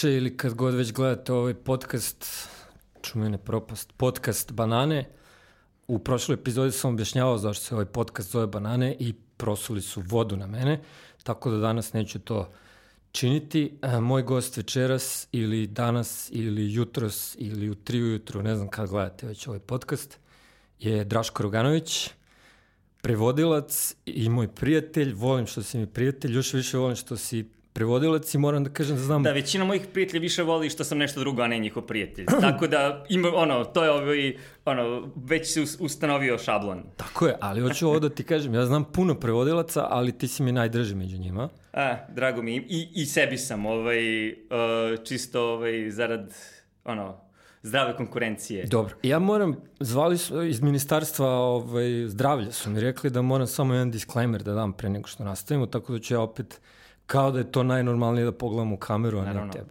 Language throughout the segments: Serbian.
slušače ili kad god već gledate ovaj podcast, čumene propast, podcast Banane. U prošloj epizodi sam objašnjavao zašto se ovaj podcast zove Banane i prosuli su vodu na mene, tako da danas neću to činiti. E, moj gost večeras ili danas ili jutros ili u tri ujutru, ne znam kad gledate već ovaj podcast, je Draško Roganović, prevodilac i moj prijatelj. Volim što si mi prijatelj, još više volim što si prevodilac i moram da kažem da znam... Da, većina mojih prijatelja više voli što sam nešto drugo, a ne njihov prijatelj. Tako da, ima, ono, to je ovaj, ono, već se ustanovio šablon. Tako je, ali hoću ovo da ti kažem, ja znam puno prevodilaca, ali ti si mi najdrži među njima. A, drago mi, i, i sebi sam, ovaj, uh, čisto, ovaj, zarad, ono, zdrave konkurencije. Dobro. Ja moram, zvali su iz ministarstva ovaj, zdravlja, su mi rekli da moram samo jedan disclaimer da dam pre nego što nastavimo, tako da ću ja opet kao da je to najnormalnije da pogledam u kameru, a ne tebe.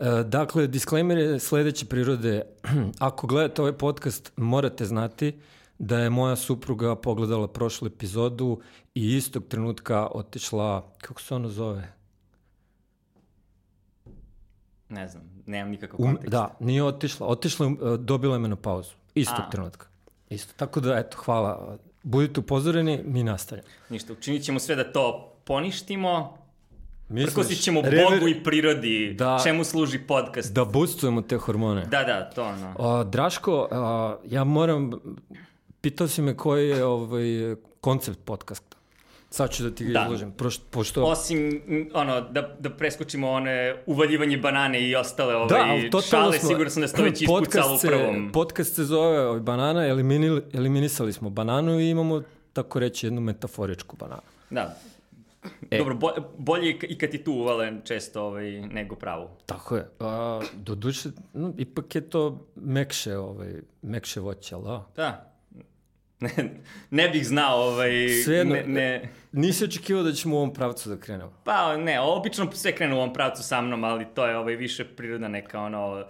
E, dakle, disclaimer je sledeće prirode. Ako gledate ovaj podcast, morate znati da je moja supruga pogledala prošlu epizodu i istog trenutka otišla, kako se ono zove? Ne znam, nemam nikakav kontekst. Um, da, nije otišla. Otišla, e, dobila je menopauzu. Istog a. trenutka. Isto. Tako da, eto, hvala. Budite upozoreni, mi nastavljamo. Ništa, učinit ćemo sve da to poništimo, Prkosit ćemo rever... Bogu i prirodi, da, čemu služi podcast. Da boostujemo te hormone. Da, da, to ono. A, Draško, a, ja moram, pitao si me koji je ovaj koncept podcasta. Sad ću da ti ga da. izložim. Proš, pošto... Osim, ono, da, da preskočimo one uvaljivanje banane i ostale ovaj, da, šale, smo, sigurno sam da ste već ispucalo u prvom. Podcast se zove ovaj, banana, eliminili, eliminisali smo bananu i imamo, tako reći, jednu metaforičku bananu. Da, E. Dobro, bo, bolje i kad ti tu uvalen često ovaj, nego pravo. Tako je. A, do duše, no, ipak je to mekše, ovaj, mekše voće, ali da? Da. Ne, ne bih znao, ovaj, Svejedno, ne, ne... Nisi očekivao da ćemo u ovom pravcu da krenemo? Pa ne, obično sve krenu u ovom pravcu sa mnom, ali to je ovaj, više prirodna neka ono,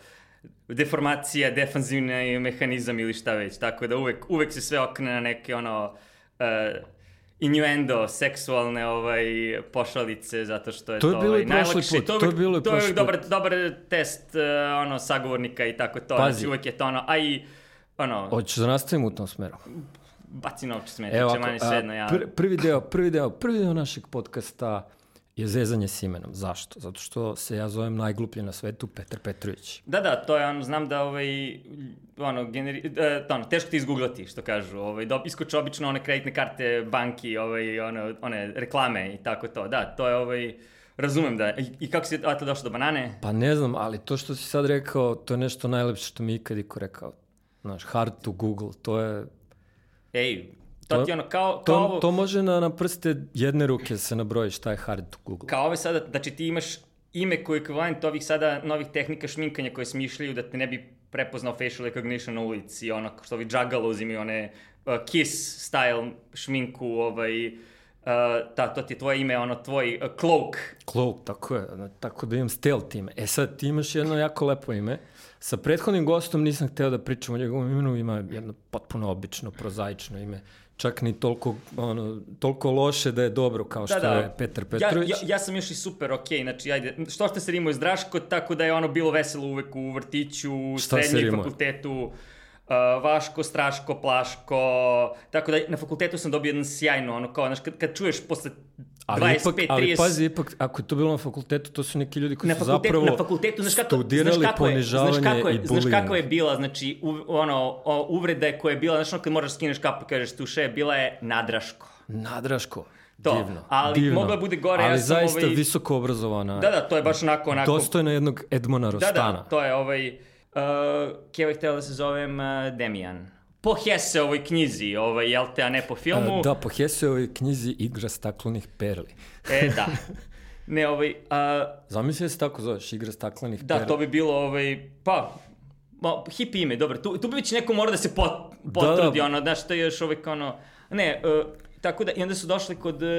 deformacija, defanzivni mehanizam ili šta već, tako da uvek, uvek se sve okrene na neke ono, uh, innuendo, seksualne ovaj, pošalice, zato što je to, to, je bilo ovaj, najlakše. Put, to, to, je bilo to je dobar, dobar test uh, ono, sagovornika i tako to. Pazi. Znači, uvek je to ono, a i ono... Hoćeš da nastavimo u tom smeru? Baci novče smeti, Evo, manje sedno, ja. Pr prvi deo, prvi deo, prvi deo našeg podcasta je zezanje s imenom. Zašto? Zato što se ja zovem najgluplji na svetu Petar Petrović. Da, da, to je ono, znam da ovaj, ono, generi, da, ono, teško ti izgooglati, što kažu. Ovaj, da iskoče obično one kreditne karte banki, ovaj, one, one reklame i tako to. Da, to je ovaj, razumem da. I, i kako si to došao do banane? Pa ne znam, ali to što si sad rekao, to je nešto najlepše što mi ikad iko rekao. Znaš, hard to Google, to je... Ej, To, to ti ono, kao, to, kao ovo... To može na, na prste jedne ruke se nabroji šta je hard to Google. Kao ove sada, znači ti imaš ime koji je ekvivalent ovih sada novih tehnika šminkanja koje smišljaju da te ne bi prepoznao facial recognition na ulici, ono što ovi juggalozi imaju one uh, kiss style šminku, ovaj, uh, ta, to ti je tvoje ime, ono, tvoj uh, cloak. Cloak, tako je, tako da imam stealth ime. E sad, ti imaš jedno jako lepo ime. Sa prethodnim gostom nisam hteo da pričam o njegovom imenu, ima jedno potpuno obično, prozaično ime čak ni toliko, ono, toliko loše da je dobro kao da, što da, da. je Petar Petrović. Ja, ja, ja sam još i super, ok, znači, ajde, što ste se rimao iz Draško, tako da je ono bilo veselo uvek u vrtiću, u srednjoj fakultetu, uh, Vaško, Straško, Plaško, tako da na fakultetu sam dobio jedan sjajno, ono kao, znaš, kad, kad čuješ posle ali 25, ipak, 30... Ali pazi, ipak, ako je to bilo na fakultetu, to su neki ljudi koji na su zapravo na fakultetu, znaš kako, studirali znaš kako ponižavanje znaš kako je, i bullying. Znaš kako je bila, znači, u, ono, o, uvrede koja je bila, znaš ono kad možeš da skineš kapu i kažeš tuše, bila je nadraško. Nadraško. To, divno, ali divno. mogla bude gore. Ali ja sam zaista ovaj... visoko obrazovana. Da, da, to je baš onako, onako... Dostojno jednog Edmona Rostana. Da, da, to je ovaj... Uh, Kjeva je htjela da se zovem uh, Demijan po Heseovoj knjizi, ovaj, jel te, a ne po filmu. A, da, po Heseovoj knjizi Igra staklenih perli. e, da. Ne, ovaj... A... Zamisli da se tako zoveš, Igra staklenih da, perli. Da, to bi bilo, ovaj, pa, ma, hip ime, dobro, tu, tu bi već neko mora da se pot, potrudi, da, da. ono, znaš, to je još uvek, ono, ne, uh, tako da, i onda su došli kod uh,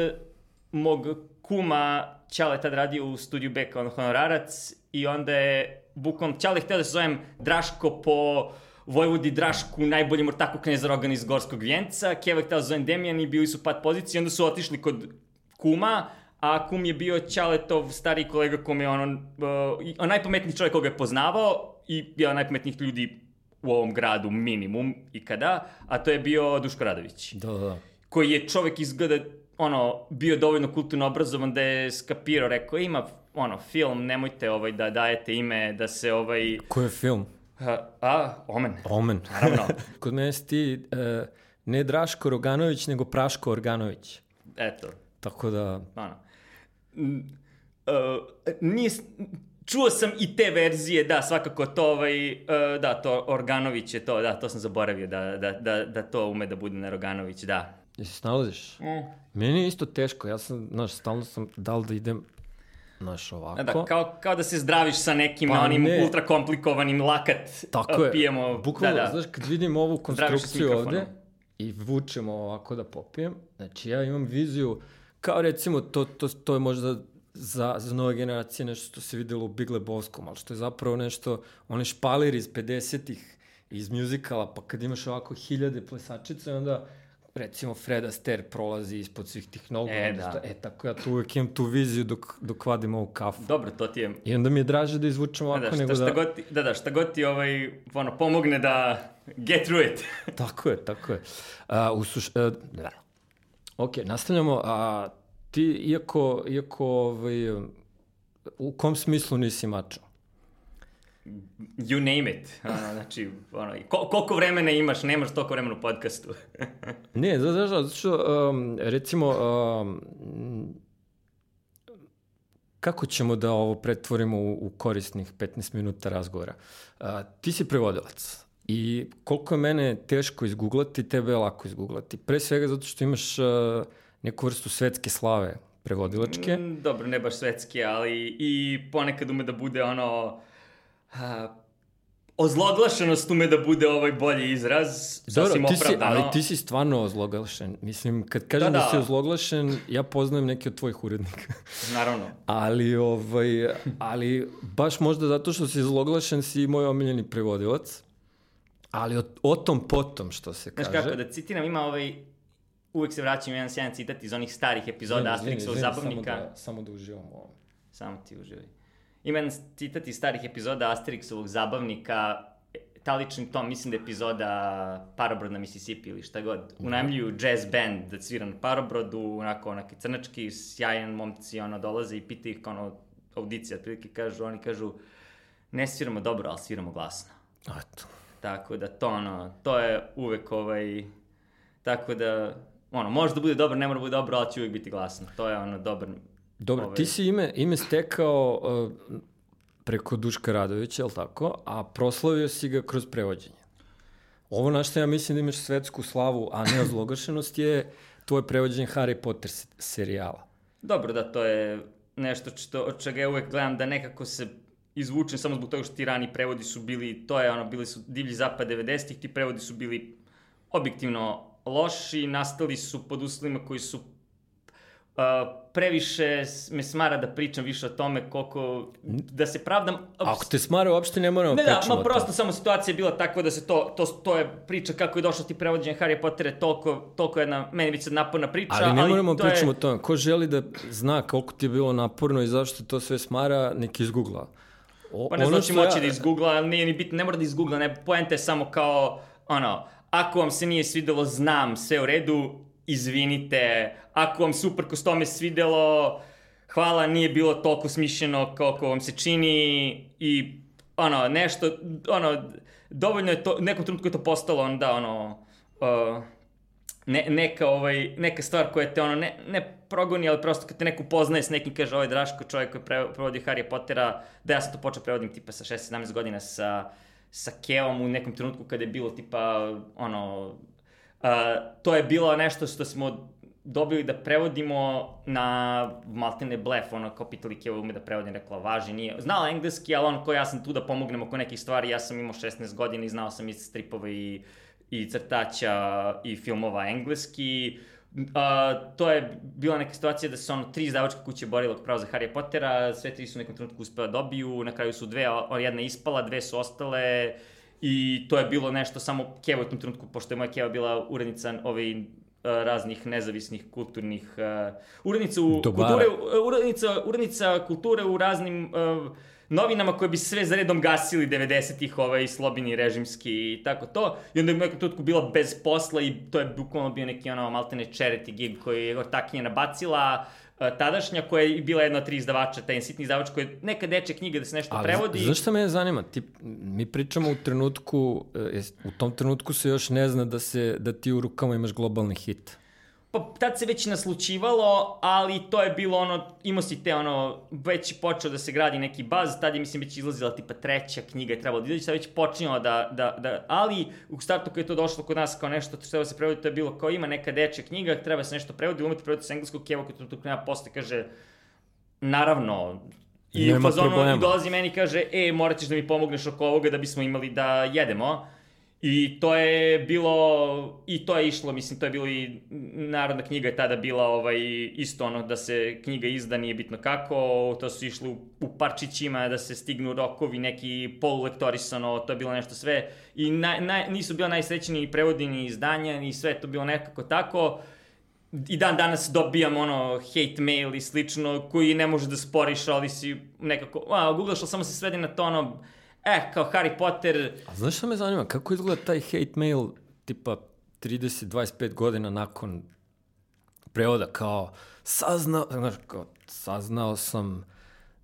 mog kuma, Ćale tad radio u studiju B kao honorarac, i onda je, bukom, Ćale htio da se zovem Draško po Vojvodi Drašku, najboljem ortaku knjeza Rogan iz Gorskog vjenca, Keva htela da zovem Demijan i bili su pad pozicije, onda su otišli kod kuma, a kum je bio Ćaletov stari kolega kome je on, uh, on najpametniji čovjek koga je poznavao i jedan najpametnijih ljudi u ovom gradu minimum ikada, a to je bio Duško Radović. Da, da. Koji je čovjek izgleda ono, bio dovoljno kulturno obrazovan da je skapirao, rekao, ima ono, film, nemojte ovaj, da dajete ime, da se ovaj... Ko je film? A, a Omen. Omen. Naravno. Kod mene si ti uh, ne Draško Roganović, nego Praško Organović. Eto, Tako da. Mm, Uh, nije, s- čuo sam i te verzije, da, svakako to, ovaj, uh, da, to Organović je to, da, to sam zaboravio, da, da, da, da to ume da bude na Roganović, da. jesi snalaziš? Mm. Meni je isto teško, ja sam, znaš, stalno sam, da li da idem, znaš, ovako. Da, da, kao, kao da se zdraviš sa nekim Pa onim ne. ultra komplikovanim lakat Tako je, pijemo. bukvalno, da, da. znaš, kad vidim ovu konstrukciju ovde i vučemo ovako da popijem, znači ja imam viziju, kao recimo, to, to, to je možda za, za nove generacije nešto što se videlo u Big Lebowskom, ali što je zapravo nešto, one špalir iz 50-ih, iz muzikala, pa kad imaš ovako hiljade plesačica, onda recimo Fred Astaire prolazi ispod svih tih nogu, E, da. šta- e, tako ja tu uvek imam tu viziju dok, dok vadim ovu kafu. Dobro, to ti je... I onda mi je draže da izvučem Da, ovako da, šta, nego šta da... god ti, da, da, šta god ti ovaj, ono, pomogne da get through it. Tako je, tako je. A, u suš... A, da. Ok, nastavljamo. A, ti, iako, iako ovaj, u kom smislu nisi mačo? You name it. Ono, znači, ono, ko, koliko vremena imaš, nemaš toliko vremena u podcastu. Ne, zato- zato što, um, recimo, um, kako ćemo da ovo pretvorimo u, u korisnih 15 minuta razgovora? A, ti si prevodilac i koliko je mene teško izguglati, tebe je lako izguglati. Pre svega zato što imaš a, neku vrstu svetske slave prevodilačke. Mm, Dobro, ne baš svetski, ali i ponekad ume da bude ono... A, ozloglašenost ume da bude ovaj bolji izraz, sasvim ti si, opravdano. ali ti si stvarno ozloglašen. Mislim, kad kažem da, Da, da si ozloglašen, ja poznajem neke od tvojih urednika. Naravno. Ali, ovaj, ali baš možda zato što si zloglašen si moj omiljeni prevodilac. Ali o, o tom potom, što se Znaš kaže. kako, da citiram, ima ovaj... Uvek se vraćam jedan sjajan citat iz onih starih epizoda izvini, zabavnika. Samo da, samo da uživam u ovom. Samo ti uživaj. Ima jedan citat iz starih epizoda Asterixovog zabavnika, e, ta lični tom, mislim da je epizoda Parobrod na Mississippi ili šta god. Unajmljuju jazz band da svira na Parobrodu, onako onaki crnački, sjajan momci, ono, dolaze i pita ih, ono, audicija, otprilike kažu, oni kažu, ne sviramo dobro, ali sviramo glasno. Eto. Tako da to, ono, to je uvek ovaj, tako da, ono, može da bude dobro, ne mora da bude dobro, ali će uvek biti glasno. To je ono, dobar, Dobro, Ovaj. ti si ime, ime stekao uh, preko Duška Radovića, je tako? A proslavio si ga kroz prevođenje. Ovo na što ja mislim da imaš svetsku slavu, a ne ozlogašenost, je tvoje prevođenje Harry Potter se- serijala. Dobro, da, to je nešto što, od čega ja uvek gledam da nekako se izvučem samo zbog toga što ti rani prevodi su bili, to je ono, bili su divlji zapad 90-ih, ti prevodi su bili objektivno loši, nastali su pod uslovima koji su Uh, previše me smara da pričam više o tome koliko, da se pravdam... Ako te smara, uopšte ne moramo Ne, da, pričamo ma o prosto tome. samo situacija je bila takva da se to, to, to je priča kako je došlo ti prevođenje Harry Pottera, je toliko, toliko jedna, meni već sad naporna priča, Ali ne moramo to je- pričamo o tome. Ko želi da zna koliko ti je bilo naporno i zašto to sve smara, neki izgoogla. O, Pa ne znači moći da izgoogla, ali nije ni bitno, ne mora da izgoogla, ne, poenta je samo kao, ono, ako vam se nije svidelo, znam, sve u redu, izvinite, ako vam uprkos tome svidelo, hvala, nije bilo toliko smišljeno koliko vam se čini i, ono, nešto, ono, dovoljno je to, u nekom trenutku je to postalo, onda, ono, uh, ne, neka, ovaj, neka stvar koja te ono, ne, ne progoni, ali prosto kad te neko poznaje s nekim, kaže ovaj Draško, čovjek koji pre, prevodi Harry Pottera, da ja sam to počeo prevodim tipa sa 16-17 godina sa, sa Kevom u nekom trenutku kada je bilo tipa, ono, to je bilo nešto što smo dobili da prevodimo na maltene blef, ono, kao pitali Keva ume da prevodim, rekla, važi, nije, znala engleski, ali ono, ko ja sam tu da pomognem oko nekih stvari, ja sam imao 16 godina i znao sam i stripove i i crtaća i filmova engleski. A, to je bila neka situacija da se ono tri izdavačke kuće borile oko pravo za Harry Pottera, sve tri su u nekom trenutku uspela da dobiju, na kraju su dve, jedna ispala, dve su ostale i to je bilo nešto samo Keva u tom trenutku, pošto je moja Keva bila urednica ovaj, raznih nezavisnih kulturnih uh, urednica, u, Dobara. kulture, uh, urednica, urednica kulture u raznim uh, novinama koje bi sve za redom gasili 90-ih, ovaj, slobini režimski i tako to. I onda je u nekom bila bez posla i to je bukvalno bio neki ono maltene charity gig koji je ortakinja nabacila tadašnja koja je bila jedna od tri izdavača, taj sitni izdavač koji je neka dečja knjiga da se nešto Ali, prevodi. Znaš šta me zanima? Ti, mi pričamo u trenutku, e, u tom trenutku se još ne zna da, se, da ti u rukama imaš globalni hit. Pa tad se već naslučivalo, ali to je bilo ono, imao si te ono, već je počeo da se gradi neki baz, tad je mislim već izlazila tipa treća knjiga je trebalo da izaći, sad već počinjala da, da, da, ali u startu kad je to došlo kod nas kao nešto što treba se prevodi, to je bilo kao ima neka dečja knjiga, treba se nešto prevodi, umeti prevodi s engleskog, kevo kad to nema posle kaže, naravno, I Nema u fazonu problema. dolazi meni i kaže, e, morat ćeš da mi pomogneš oko ovoga da bismo imali da jedemo. I to je bilo, i to je išlo, mislim, to je bilo i narodna knjiga je tada bila ovaj, isto ono da se knjiga izda, nije bitno kako, to su išlo u, u parčićima da se stignu rokovi, neki polulektorisano, to je bilo nešto sve. I na, na, nisu bila najsrećniji prevodi ni izdanja, ni sve to bilo nekako tako. I dan danas dobijam ono hate mail i slično koji ne može da sporiš, ali si nekako, a, googlaš, ali samo se svede na to ono, eh, kao Harry Potter, A znaš šta me zanima? Kako izgleda taj hate mail tipa 30-25 godina nakon prevoda? Kao, saznao, znaš, kao, saznao sam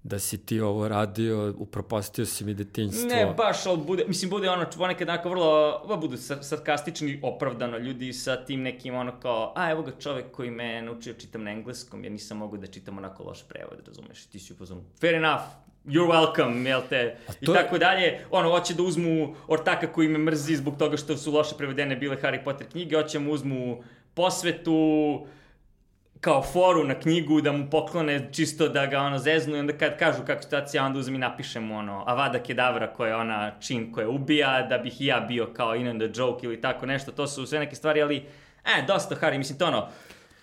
da si ti ovo radio, upropastio si mi detinjstvo. Ne, baš, ali bude, mislim, bude ono, ponekad onako vrlo, vrlo budu sa- sarkastični opravdano ljudi sa tim nekim ono kao, a evo ga čovek koji me naučio čitam na engleskom, jer nisam mogu da čitam onako loš prevod, razumeš, ti si u fazonu, fair enough, you're welcome, jel te, i je- tako dalje, ono, hoće da uzmu ortaka koji me mrzi zbog toga što su loše prevedene bile Harry Potter knjige, hoće mu uzmu posvetu, kao foru na knjigu da mu poklone čisto da ga ono zeznu i onda kad kažu kako situacija onda uzem i napišem ono Avada Kedavra koja je ona čin koja ubija da bih i ja bio kao in on the joke ili tako nešto. To su sve neke stvari ali e dosta Harry mislim to ono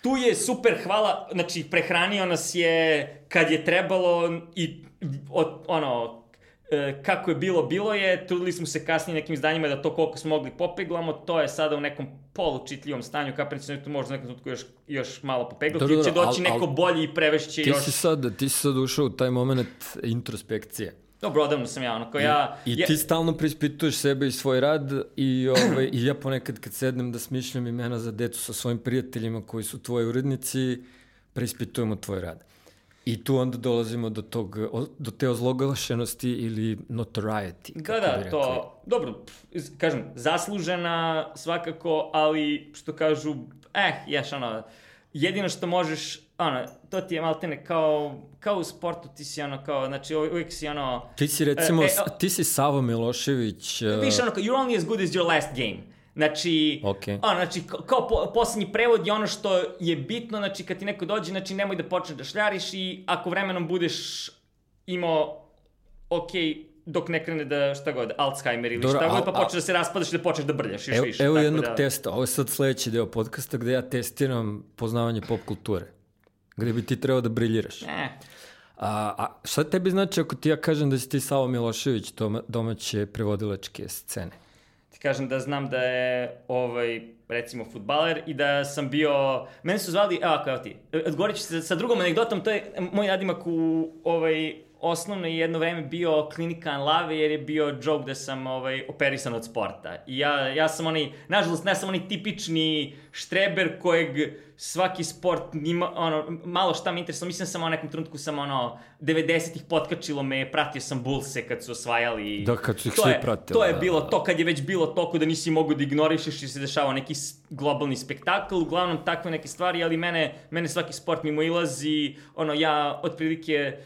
tu je super hvala znači prehranio nas je kad je trebalo i od, ono e, kako je bilo, bilo je, trudili smo se kasnije nekim izdanjima da to koliko smo mogli popeglamo, to je sada u nekom polučitljivom stanju, kaprić se tu može u nekom trenutku još, još malo popeglati, Dobro, ili će doći al- neko al- bolji i prevešće Ti još... si sad, ti si sad ušao u taj moment introspekcije. Dobro, odavno sam ja, ono, ko ja... I ja, ti stalno prispituješ sebe i svoj rad i, ovaj, i ja ponekad kad sednem da smišljam imena za decu sa svojim prijateljima koji su tvoji urednici, preispitujemo tvoj rad. I tu onda dolazimo do, tog, do te ozloglašenosti ili notoriety. Da, da, to, dobro, kažem, zaslužena svakako, ali što kažu, eh, ješ, ono, jedino što možeš, ono, to ti je maltene kao, kao u sportu, ti si ono, kao, znači, uvijek si ono, Ti si recimo, E, e, ti si Savo Milošević. uh, Više ono, kao, you're only as good as your last game. Znači, Okej. ono, znači, kao, po, poslednji prevod je ono što je bitno, znači, kad ti neko dođe, znači, nemoj da počneš da šljariš i ako vremenom budeš imao, okej, dok ne krene da, šta god, Alzheimer ili Dobro, šta god, pa počneš da se raspadaš i da počneš da brljaš još Evo, više. evo tako jednog da, testa, ovo je sad sledeći deo podcasta gde ja testiram poznavanje pop kulture. Gde bi ti trebao da briljiraš. Ne, A, a šta tebi znači ako ti ja kažem da si ti Savo Milošević doma, domaće prevodilačke scene? Kažem da znam da je, ovaj, recimo, futbaler i da sam bio... Mene su zvali, evo kao ti, odgovorit ću se sa drugom anegdotom, to je moj nadimak u ovaj, osnovno je jedno vreme bio klinika Anlave jer je bio joke da sam ovaj, operisan od sporta. I ja, ja sam onaj, nažalost, ne sam onaj tipični štreber kojeg svaki sport nima, ono, malo šta me interesuje. Mislim sam u nekom trenutku sam ono, 90-ih potkačilo me, pratio sam Bullse kad su osvajali. Da, kad su ih svi pratili, To je da, bilo da. to kad je već bilo toliko da nisi mogu da ignorišeš i se dešava neki globalni spektakl, uglavnom takve neke stvari, ali mene, mene svaki sport mimo ilazi, ono ja otprilike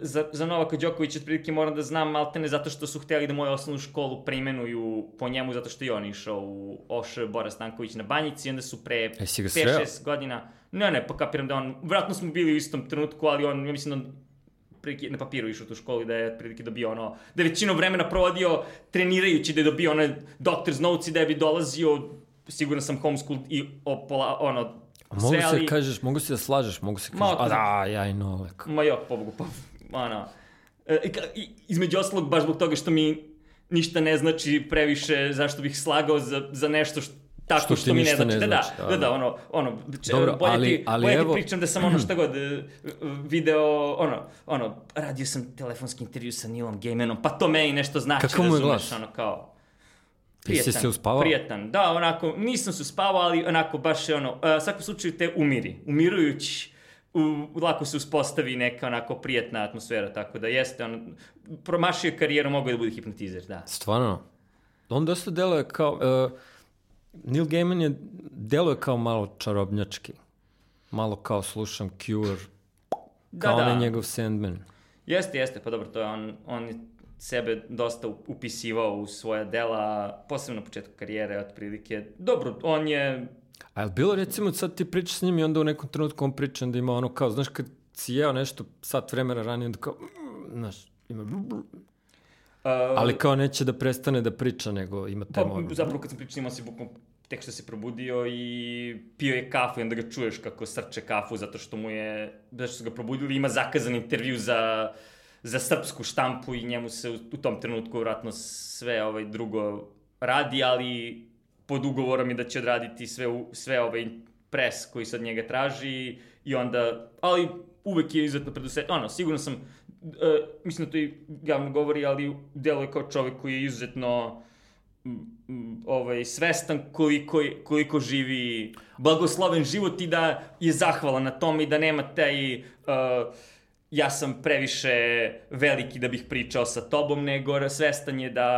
za, za Novaka Đokovića otprilike moram da znam maltene zato što su hteli da moju osnovnu školu preimenuju po njemu zato što je on išao u Oš Bora Stanković na Banjici i onda su pre Jesi ga sreo? 5-6 godina ne ne pa kapiram da on vratno smo bili u istom trenutku ali on ja mislim da on prilike na papiru išao u tu školu da je prilike dobio ono, da je većinu vremena provodio trenirajući, da je dobio one doctor's notes i da je bi dolazio, siguran sam homeschool i opola, ono, mogu sve, se ali, kažeš, mogu se da slažeš, mogu se kažeš, a da, ja i Nolek. ma jo, pobogu, pa, ono, e, između ostalog, baš zbog toga što mi ništa ne znači previše zašto bih slagao za, za nešto što tako Što što, mi ne znači. ne da, da, znači, da, da, da, da. ono, ono, če, Dobro, bolje, ali- ti, ali bolje evo- ti pričam da sam ono šta god e, video, ono, ono, radio sam telefonski intervju sa Nilom Gaimanom, pa to meni nešto znači, mu je glas? ono, kao, Jesi se uspavao? Prijetan, da, onako, nisam se uspavao, ali onako, baš je ono, uh, svakom slučaju te umiri, umirujući, u, lako se uspostavi neka onako prijetna atmosfera, tako da jeste, ono, promašio je karijeru, je da bude hipnotizer, da. Stvarno. On dosta deluje kao... Uh, Neil Gaiman je deluje kao malo čarobnjački. Malo kao slušam Cure, Da, kao da. onaj njegov Sandman. Jeste, jeste, pa dobro, to je on, on je sebe dosta upisivao u svoja dela, posebno na početku karijere, otprilike. Dobro, on je, A je bilo recimo sad ti pričaš s njim i onda u nekom trenutku on priča da ima ono kao, znaš kad si jeo nešto sat vremena ranije, onda kao, mm, znaš, ima, uh, ali kao neće da prestane da priča, nego ima pa, temu. ono. zapravo kad sam pričao, imao se bukvalno tek što se probudio i pio je kafu i onda ga čuješ kako srče kafu zato što mu je, zato što su ga probudili, ima zakazan intervju za, za srpsku štampu i njemu se u, tom trenutku vratno sve ovaj drugo radi, ali pod ugovorom je da će odraditi sve, sve ovaj pres koji se od njega traži i onda, ali uvek je izuzetno preduset, ono, sigurno sam, e, mislim da to i javno govori, ali deluje kao čovek koji je izuzetno ovaj, svestan koliko, koliko živi blagosloven život i da je zahvalan na tome i da nema taj uh, ja sam previše veliki da bih pričao sa tobom, nego svestan je da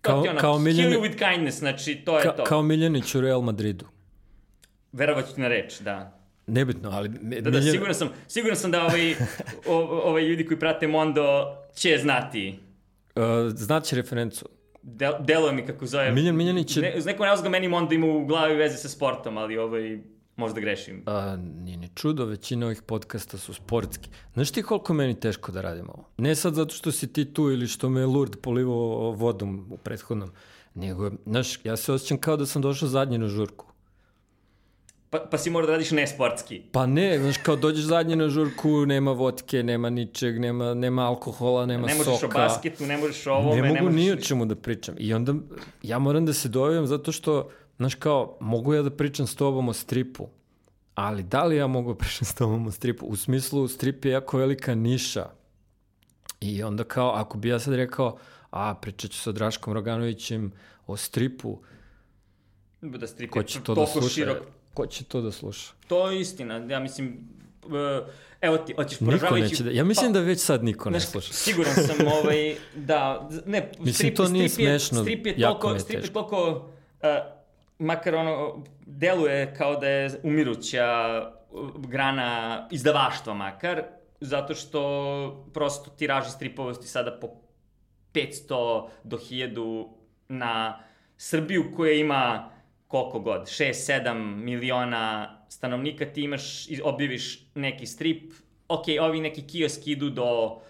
Kao- ti ono, kao kill Miljani- you with kindness, znači to je Ka, to. kao Miljanić u Real Madridu. Verovat ću na reč, da. Nebitno, ali... Mi, Da, da, siguran sam, siguran sam da ovaj, o, ovaj ljudi koji prate Mondo će znati. Uh, znaće referencu. Del, deluje mi kako zove... Miljan Miljanić je- Ne, uz neko razloga meni Mondo ima u glavi veze sa sportom, ali ovaj, možda grešim. A, nije ni čudo, većina ovih podcasta su sportski. Znaš ti koliko meni teško da radim ovo? Ne sad zato što si ti tu ili što me je Lurd polivao vodom u prethodnom, nego, znaš, ja se osjećam kao da sam došao zadnji na žurku. Pa, pa si mora da radiš nesportski. Pa ne, znaš, kao dođeš zadnji na žurku, nema vodke, nema ničeg, nema, nema alkohola, nema Ne možeš soka. o basketu, ne možeš o ovome, ne ne, mogu možeš... ni o čemu da pričam. I onda ja moram da se dojavim zato što, znaš kao, mogu ja da pričam s tobom o stripu, ali da li ja mogu da pričam s tobom o stripu? U smislu, strip je jako velika niša. I onda kao, ako bi ja sad rekao, a pričat ću sa Draškom Roganovićem o stripu, Da strip ko je će to da sluša? širok. Ko će to da sluša? To je istina, ja mislim... Uh, evo ti, hoćeš Niko poražavajući... neće da... Ja mislim pa, da već sad niko ne Znaš, sluša. siguran sam, ovaj, da, ne, Mislim, strip, to nije strip je, smešno, strip je jako mi toliko, je strip je toliko, uh, makar ono, deluje kao da je umiruća grana izdavaštva makar, zato što prosto tiraži stripovosti sada po 500 do 1000 na Srbiju koja ima koliko god, 6-7 miliona stanovnika, ti imaš, objaviš neki strip, ok, ovi neki kioski idu do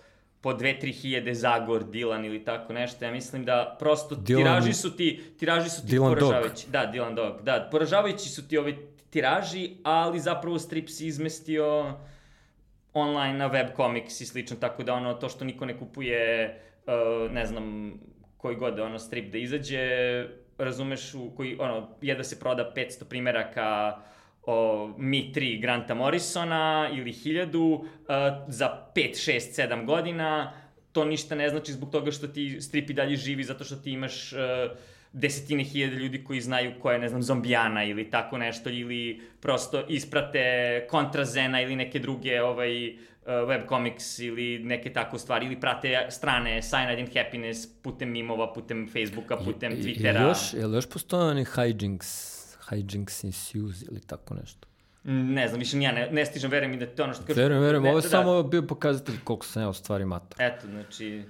po 2-3 hiljade Zagor, Dilan ili tako nešto, ja mislim da prosto Dylan- tiraži su ti, tiraži su ti Dylan Dog. poražavajući. Da, Dylan Dog, da, poražavajući su ti ovi tiraži, ali zapravo strip si izmestio online na web comics i slično, tako da ono, to što niko ne kupuje, uh, ne znam, koji god ono strip da izađe, razumeš, u koji, ono, je da se proda 500 primeraka o Mi 3 Granta Morrisona ili 1000 uh, za 5, 6, 7 godina, to ništa ne znači zbog toga što ti strip i dalje živi, zato što ti imaš uh, desetine hiljade ljudi koji znaju ko je, ne znam, zombijana ili tako nešto, ili prosto isprate kontrazena ili neke druge ovaj, uh, webcomics ili neke tako stvari, ili prate strane Cyanide and Happiness putem mimova, putem Facebooka, putem I- Twittera. Još, jel još postoje oni hijinks, hijinks ensues ili tako nešto? Ne znam, više ja ne, ne stižem, verujem mi da to ono što kažu. Verujem, verujem, ovo je da, samo bio pokazatelj koliko sam ja u stvari mator. Eto, znači...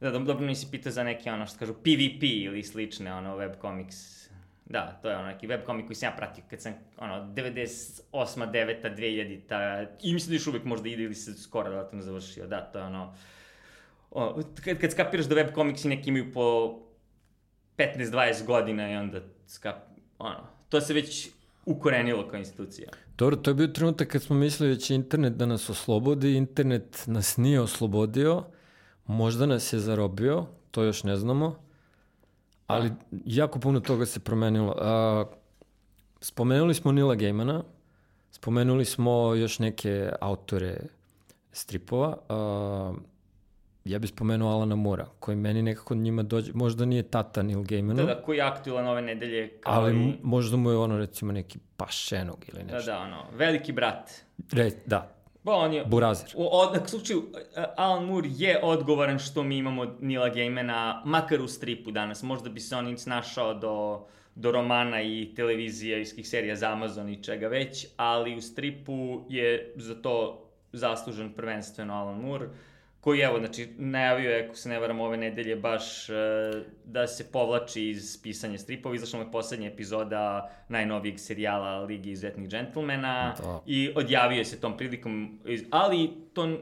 Da, dobro, dobro nisi pitao za neke ono što kažu PvP ili slične ono webcomics. Da, to je ono neki webcomic koji sam ja pratio kad sam ono 98. 9. 2000 ta i mislim da još uvek možda ide ili se skoro relativno završio. Da, to je ono o, kad, kad skapiraš da webcomicsi neki imaju po 15-20 godina i onda skap, ono, to se već ukorenilo kao institucija. Dobro, to je bio trenutak kad smo mislili da će internet da nas oslobodi, internet nas nije oslobodio, možda nas je zarobio, to još ne znamo, Ali jako puno toga se promenilo. A, spomenuli smo Nila Gaimana, spomenuli smo još neke autore stripova. A, ja bih spomenuo Alana Mura, koji meni nekako njima dođe, možda nije tata Neil Gaimanu. Da, da, koji je aktualan ove nedelje. Kao ali i... možda mu je ono recimo neki pašenog ili Da, nešto. da, ono, veliki brat. Re, da, Ba, on je... Burazer. U, od, na slučaju, e, Alan Moore je odgovoran što mi imamo Nila Gaimana, makar u stripu danas. Možda bi se on snašao do, do romana i televizijskih serija za Amazon i čega već, ali u stripu je za to zaslužen prvenstveno Alan Moore, koji evo, znači, najavio je, ako se ne varam, ove nedelje baš e, da se povlači iz pisanja stripova. Izašla mu je poslednja epizoda najnovijeg serijala Ligi izuzetnih džentlmena Da. i odjavio se tom prilikom, iz- ali to,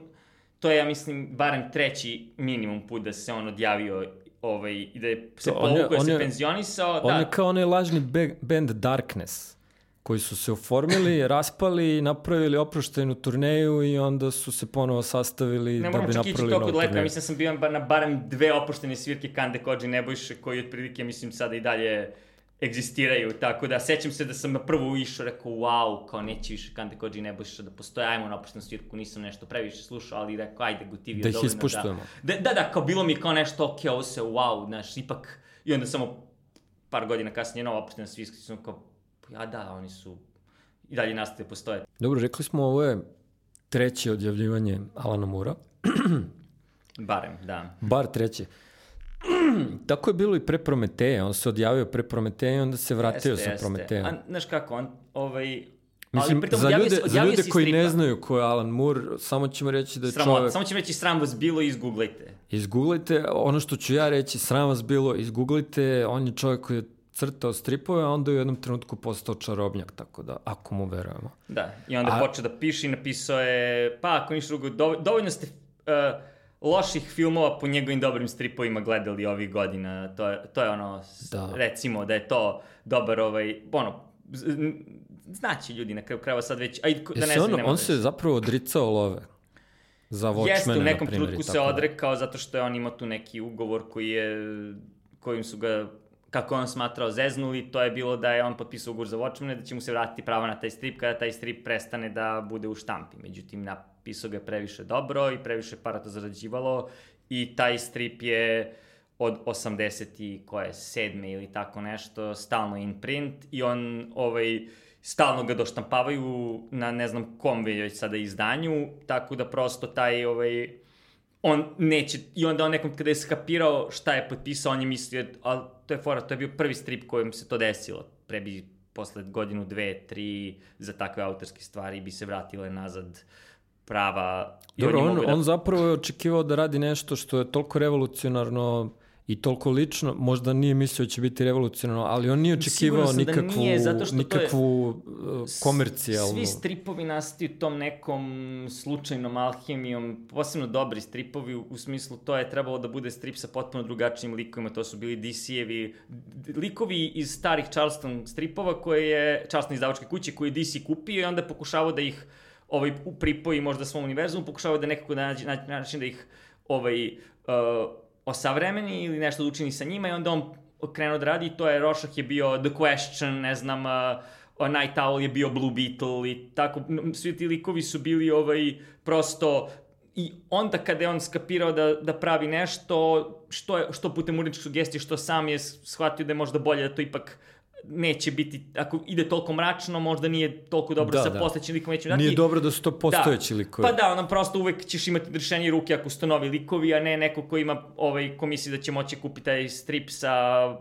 to je, ja mislim, barem treći minimum put da se on odjavio ovaj, i da je se To, on je- povukao, da se penzionisao. On da, je kao onaj lažni be- band Darkness, koji su se oformili, raspali, napravili oproštajnu turneju i onda su se ponovo sastavili Ne da moram bi čak ići napravili toliko novu daleko, ja turneju. mislim da sam bio na barem dve opuštene svirke Kande Kođi Nebojše, koji otprilike, mislim, sada i dalje egzistiraju, tako da sećam se da sam na prvu išao, rekao, wow, kao neće više Kande Kođi Nebojša da postoje, ajmo na opuštenu svirku, nisam nešto previše slušao, ali rekao, ajde, gotivio Da ih dovoljno ispoštujemo. Da, da, da, kao bilo mi kao nešto, ok, ovo se, wow, znaš, ipak, i onda samo par godina kasnije nova opuštena svirka, sam kao, ja da, oni su i dalje nastavili postoje. Dobro, rekli smo ovo je treće odjavljivanje Alana Mura, Barem, da. bar treće. Tako je bilo i pre Prometeja, on se odjavio pre Prometeja i onda se vratio Jeste, sa jeste. Prometejom. A, znaš kako, on, ovaj... Mislim, ali pritom za ljude, se- za ljude koji ne znaju ko je Alan Moore, samo ćemo reći da je Sramot, čovek... Samo ću reći sram vas bilo i izgooglajte. Izgooglajte, ono što ću ja reći, sram vas bilo, izgooglajte, on je čovjek koji je crtao stripove, a onda je u jednom trenutku postao čarobnjak, tako da, ako mu verujemo. Da, i onda A- počeo da piše i napisao je, pa ako ništa drugo, dov- dovoljno ste uh, loših filmova po njegovim dobrim stripovima gledali ovih godina. To je, to je ono, Da. recimo da je to dobar ovaj, ono, z- n- znaće ljudi na kraju krajeva sad već, a i ko- da ne znam, on, on se zapravo odricao love za Watchmen, Jeste, u nekom trenutku se da. odrekao zato što je on imao tu neki ugovor koji je, kojim su ga kako on smatrao zeznuli, to je bilo da je on potpisao ugovor za Watchmen, da će mu se vratiti prava na taj strip kada taj strip prestane da bude u štampi. Međutim, napisao ga previše dobro i previše para to zarađivalo i taj strip je od 80 i koje, sedme ili tako nešto, stalno in print i on ovaj, stalno ga doštampavaju na ne znam kom već sada izdanju, tako da prosto taj ovaj, on neće, i onda on nekom kada je skapirao šta je potpisao, on je mislio, ali to je fora, to je bio prvi strip kojem se to desilo, pre bi posle godinu, dve, tri, za takve autorske stvari bi se vratile nazad prava. Dobro, on, da- on zapravo je očekivao da radi nešto što je toliko revolucionarno i toliko lično, možda nije mislio da će biti revolucionarno, ali on nije očekivao sam da nikakvu, nije, zato što to je- nikakvu uh, komercijalnu... Svi stripovi nastaju tom nekom slučajnom alhemijom, posebno dobri stripovi, u, u smislu to je trebalo da bude strip sa potpuno drugačijim likovima, to su bili DC-evi, likovi iz starih Charleston stripova koje je, Charleston izdavačke kuće koje je DC kupio i onda pokušavao da ih ovaj, pripoji možda svom univerzumu, pokušavao da nekako nađe, nađe način da ih ovaj, uh, osavremeni ili nešto da učini sa njima i onda on krenuo da radi to je, Rorschach je bio The Question, ne znam, uh, Night Owl je bio Blue Beetle i tako, svi ti likovi su bili ovaj, prosto I onda kada je on skapirao da, da pravi nešto, što, je, što putem uredničke sugestije, što sam je shvatio da je možda bolje da to ipak neće biti, ako ide toliko mračno, možda nije toliko dobro Da, sa da. postojećim likom neće dati. Nije dobro da su to postojeći da. likovi. Pa da, ono prosto uvek ćeš imati dršenje ruke ako su to novi likovi, a ne neko ko ima ovaj, ko misli da će moći kupiti taj strip sa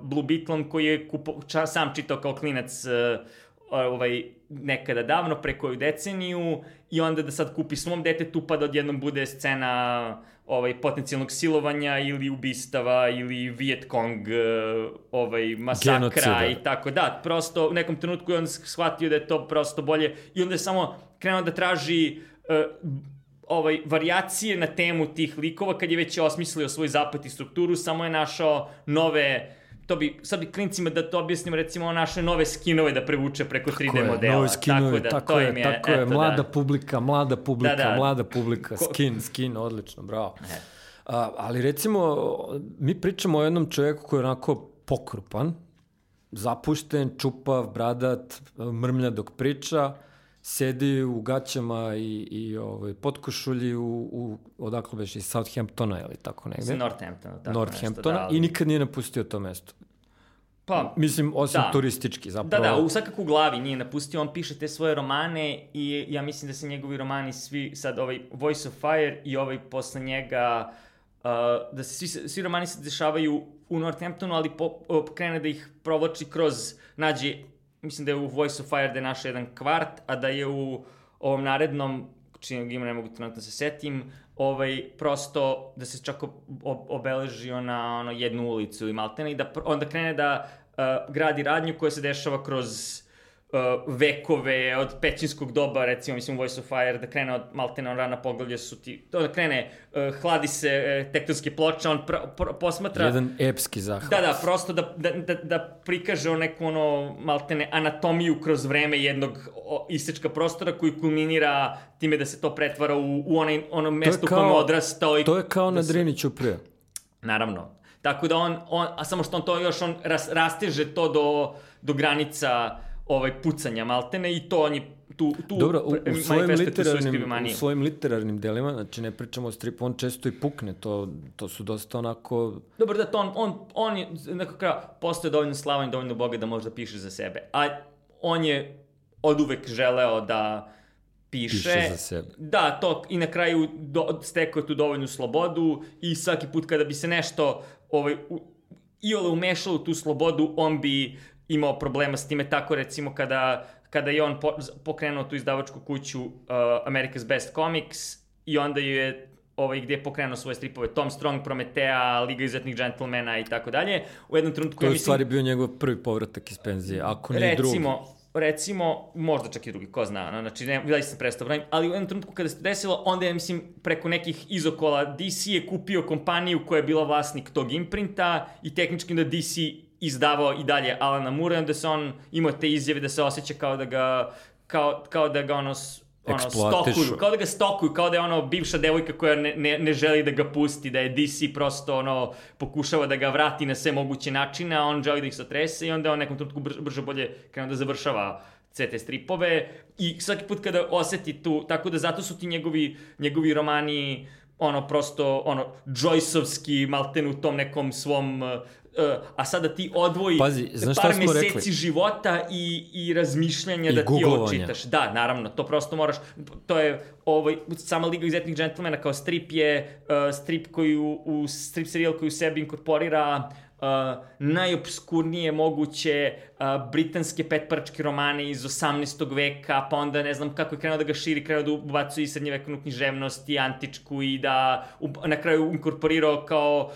Blue Beetlom koji je kupo, ča, sam čitao kao klinac uh, ovaj, nekada davno, pre koju deceniju, i onda da sad kupi svom detetu, pa da odjednom bude scena ovaj, potencijalnog silovanja ili ubistava ili Viet Cong uh, ovaj, masakra Genocida. i tako da, prosto u nekom trenutku je on shvatio da je to prosto bolje i onda je samo krenuo da traži uh, ovaj, varijacije na temu tih likova kad je već osmislio svoj zapad i strukturu, samo je našao nove to bi, sad bi klincima da to objasnimo, recimo naše nove skinove da prevuče preko 3D Tako je, modela. novi skinovi, tako da, tako to je, je, tako je, eto, mlada da. publika, mlada publika, Da, da. mlada publika, skin, skin, odlično, bravo. E. A, ali recimo, mi pričamo o jednom čovjeku koji je onako pokrupan, zapušten, čupav, bradat, mrmlja dok priča, sedi u gaćama i, i ovaj, podkošulji u, u odakle beš, iz Southamptona ili tako negde. Iz Northamptona. Tako Northamptona nešto, da, ali... i nikad nije napustio to mesto. Pa, Mislim, osim da. turistički, zapravo. Da, da, u svakako u glavi nije napustio, on piše te svoje romane i ja mislim da se njegovi romani svi, sad ovaj Voice of Fire i ovaj posle njega, uh, da se svi, svi romani se dešavaju u Northamptonu, ali po, krene da ih provlači kroz, nađe, mislim da je u Voice of Fire da je našao jedan kvart, a da je u ovom narednom, čijeg ima ne mogu trenutno da se setim, ovaj, prosto da se čak ob, obeležio na ono, jednu ulicu ili maltene i da onda krene da uh, gradi radnju koja se dešava kroz uh, vekove od pećinskog doba, recimo, mislim, Voice of Fire, da krene od maltene on rana poglavlja su ti, da krene, uh, hladi se uh, tektonske ploče, on pr, pr, posmatra... Jedan epski zahvat. Da, da, prosto da, da, da, da prikaže neku ono maltene anatomiju kroz vreme jednog isečka prostora koji kulminira time da se to pretvara u, u onaj, ono mesto u kojem je odrastao. I To je kao da na se- Driniću prije. Naravno. Tako da on, on a samo što on to još on ras, rasteže to do, do granica ovaj pucanja maltene i to on je tu, tu Dobro, u, u, svojim literarnim, u svojim literarnim delima, znači ne pričamo o stripu, on često i pukne, to, to su dosta onako... Dobro da to on, on, on je nekako kao postoje dovoljno slavan i dovoljno boga da može da piše za sebe. A on je od uvek želeo da piše. Piše za sebe. Da, to i na kraju do, stekao je tu dovoljnu slobodu i svaki put kada bi se nešto ovaj, u, iole umešalo u tu slobodu, on bi imao problema s time. Tako recimo kada, kada je on po, pokrenuo tu izdavačku kuću uh, America's Best Comics i onda ju je ovaj, gde je pokrenuo svoje stripove Tom Strong, Prometea, Liga izuzetnih džentlmena i tako dalje. U jednom trenutku To je u stvari bio njegov prvi povratak iz penzije, ako ne drugi. recimo, recimo, možda čak i drugi, ko zna, no, znači, ne, da sam prestao pravim, ali u jednom trenutku kada se desilo, onda je, mislim, preko nekih izokola DC je kupio kompaniju koja je bila vlasnik tog imprinta i tehnički da DC izdavao i dalje Alana Moore, onda se on imao te izjave da se osjeća kao da ga, kao, kao da ga ono, ono stokuju, kao da ga stokuju, kao da je ono bivša devojka koja ne, ne, ne želi da ga pusti, da je DC prosto ono pokušava da ga vrati na sve moguće načine, a on želi da ih satrese i onda on nekom trenutku brže, brže bolje krenuo da završava sve te stripove. I svaki put kada oseti tu, tako da zato su ti njegovi, njegovi romani ono prosto ono Joyceovski malten u tom nekom svom uh, a sada ti odvoji Pazi, znaš par meseci rekli? života i, i razmišljanja I da ti očitaš. Da, naravno, to prosto moraš, to je ovaj, sama Liga izuzetnih džentlmena kao strip je uh, strip koji u, u strip serijal koji u sebi inkorporira uh, najobskurnije moguće uh, britanske petpračke romane iz 18. veka, pa onda ne znam kako je krenuo da ga širi, krenuo da ubacuje i srednjevekovnu književnost i antičku i da u, na kraju inkorporirao kao